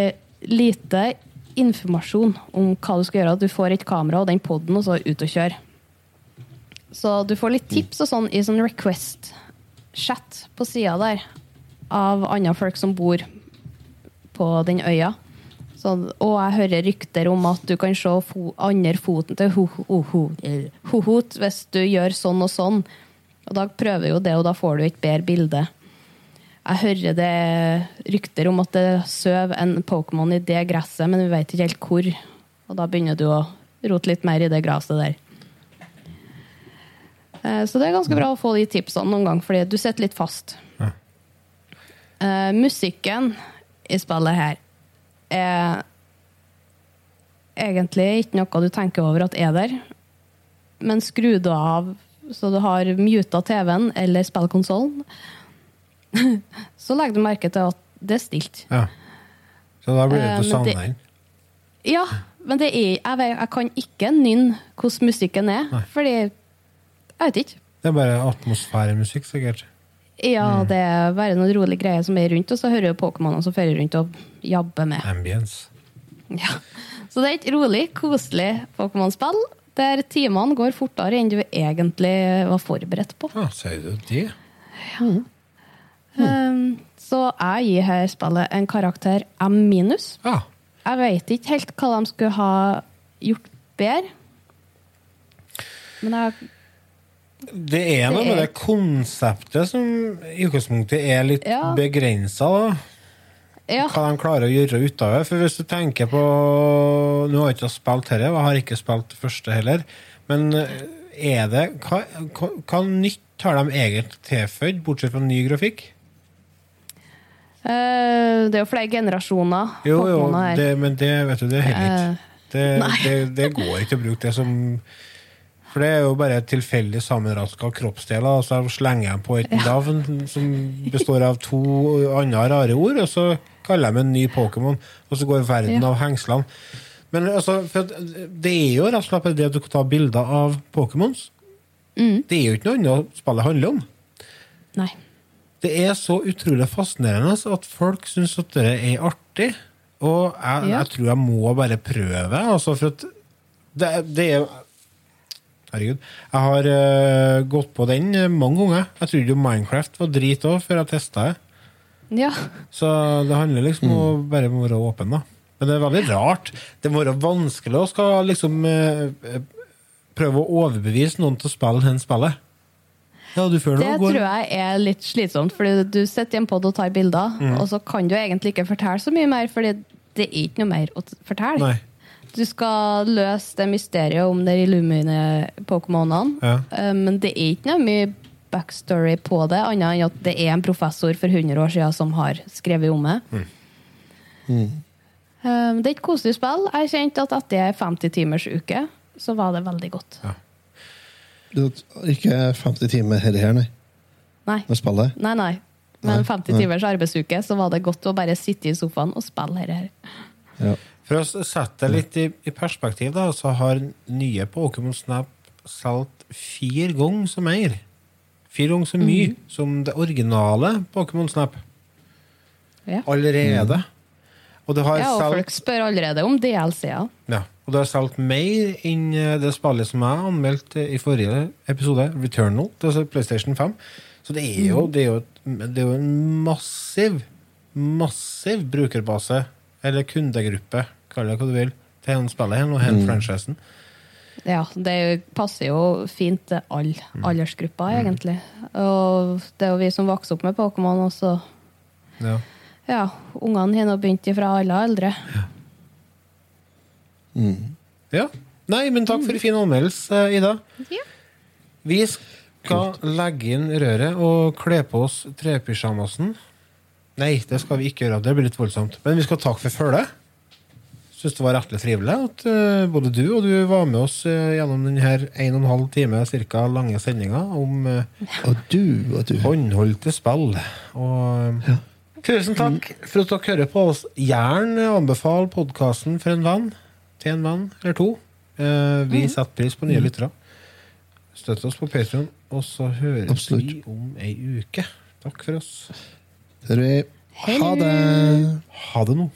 lite informasjon om hva du skal gjøre. Du får et kamera og den poden, og så ut og kjøre. Så du får litt tips og sånn i sånn request-chat på sida der av andre folk som bor på den øya. Så, og jeg hører rykter om at du kan se fo andre foten til ho-hot hvis du gjør sånn og sånn. Og da prøver jo det, og da får du et bedre bilde. Jeg hører det rykter om at det søv en Pokémon i det gresset, men vi vet ikke helt hvor. Og da begynner du å rote litt mer i det gresset der. Eh, Så det er ganske bra å få de tipsene noen gang, fordi du sitter litt fast. Ja. Uh, musikken i spillet her er egentlig ikke noe du tenker over at er der. Men skru det av så du har muta TV-en eller spillkonsollen, så legger du merke til at det er stilt. ja. Så da blir det Eh, til den. Ja, men det er, jeg, vet, jeg kan ikke nynne hvordan musikken er, Nei. fordi jeg vet ikke. Det er bare atmosfæremusikk, sikkert. Ja, det er bare noen rolig greier som er rundt, og så hører du Pokémonene som fører rundt og jabber med. Ambience. Ja. Så det er et rolig, koselig Pokémon-spill, der timene går fortere enn du egentlig var forberedt på. Ja, sier du det? Um, så jeg gir her spillet en karakter M minus. Ja. Jeg vet ikke helt hva de skulle ha gjort bedre. Men jeg Det er noe med det konseptet som i utgangspunktet er litt Ja. begrensa. Ja. Hva de klarer å gjøre ut av det. For hvis du tenker på Nå har jeg ikke spilt dette, og har ikke spilt det første heller. Men er det Hva, hva, nytt har de egentlig tilføyd, bortsett fra ny grafikk? Uh, det er jo flere generasjoner Jo, jo, det, men det vet du, det holder ikke. Uh, Det, det, det går ikke å bruke det som For det er jo bare tilfeldig sammenraska kroppsdeler, og så slenger jeg på et navn som består av to andre rare ord, og så kaller jeg meg en ny Pokémon, og så går verden av hengslene. Men altså, for det er jo rett og slett det at du kan ta bilder av Pokémons. Mm. Det er jo ikke noe annet spillet handler om. Nei. Det er så utrolig fascinerende at folk syns at det er artig. Og jeg, Ja. jeg tror jeg må bare prøve, altså, for at det, det er Herregud. Jeg har uh, gått på den eh, mange ganger. Jeg trodde jo Minecraft var drit òg, før jeg testa det. Ja. Så det handler liksom om å bare være åpen, da. Men det er veldig rart. Det må være vanskelig å skal liksom eh, prøve å overbevise noen til å spille hen spillet. Ja, du føler Det det går tror jeg er litt slitsomt, fordi du sitter i en pod og tar bilder, Mm. og så kan du egentlig ikke fortelle så mye mer, fordi det er ikke noe mer å fortelle. Nei. Du skal løse det mysteriet om de Illumine-pokémonene, Ja. eh, men det er ikke noe mye backstory på det, annet enn at det er en professor for 100 år siden som har skrevet om det. Eh, Det er et koselig spill. Jeg kjente at etter ei 50-timersuke så var det veldig godt. Du, ikke 50 timer her, her nei. Nei, Med spillet. nei. nei. Men 50 timers arbeidsuke, så var det godt å bare sitte i sofaen og spille her. her. Ja. For å sette det litt i, i perspektiv, da, så har nye Pokémon Snap solgt fire ganger så mer. Fire ganger så mye som det originale Pokémon Snap. Ja. Allerede. Og det har Ja, og folk spør allerede om DLC-er. ja, og det har solgt mer enn eh, det spillet som jeg anmeldte i forrige episode, Returnal, til PlayStation 5. Så det er jo, det er jo, et- det er jo en massiv, massiv brukerbase, eller kundegruppe, kall det hva du vil, til han spiller her, og mm. franchisen. Ja, det passer jo fint til alle aldersgrupper, egentlig. Og det er jo vi som vokste opp med Pokémon, og så Ja. Ja, ungene har nå begynt ifra alle aldre. Ja. Nei, men takk for en fin anmeldelse, Ida. Ja. Vi skal legge inn røret og kle på oss trepysjamasen. Nei, det skal vi ikke gjøre. Det blir litt voldsomt. Men vi skal takke for følget. Syns det var rettelig trivelig at uh, både du og du var med oss uh, gjennom denne en og en halv time cirka lange sendinga om uh, Og du, og du. håndholdte spill. Og ja. tusen takk for at dere hører på oss. Gjerne anbefal podkasten for en venn. Til en venn eller to. Vi setter pris på nye lyttere. Støtt oss på Patreon og så høres Absolutt. vi om ei uke. Takk for oss. Ha det. Ha det nå.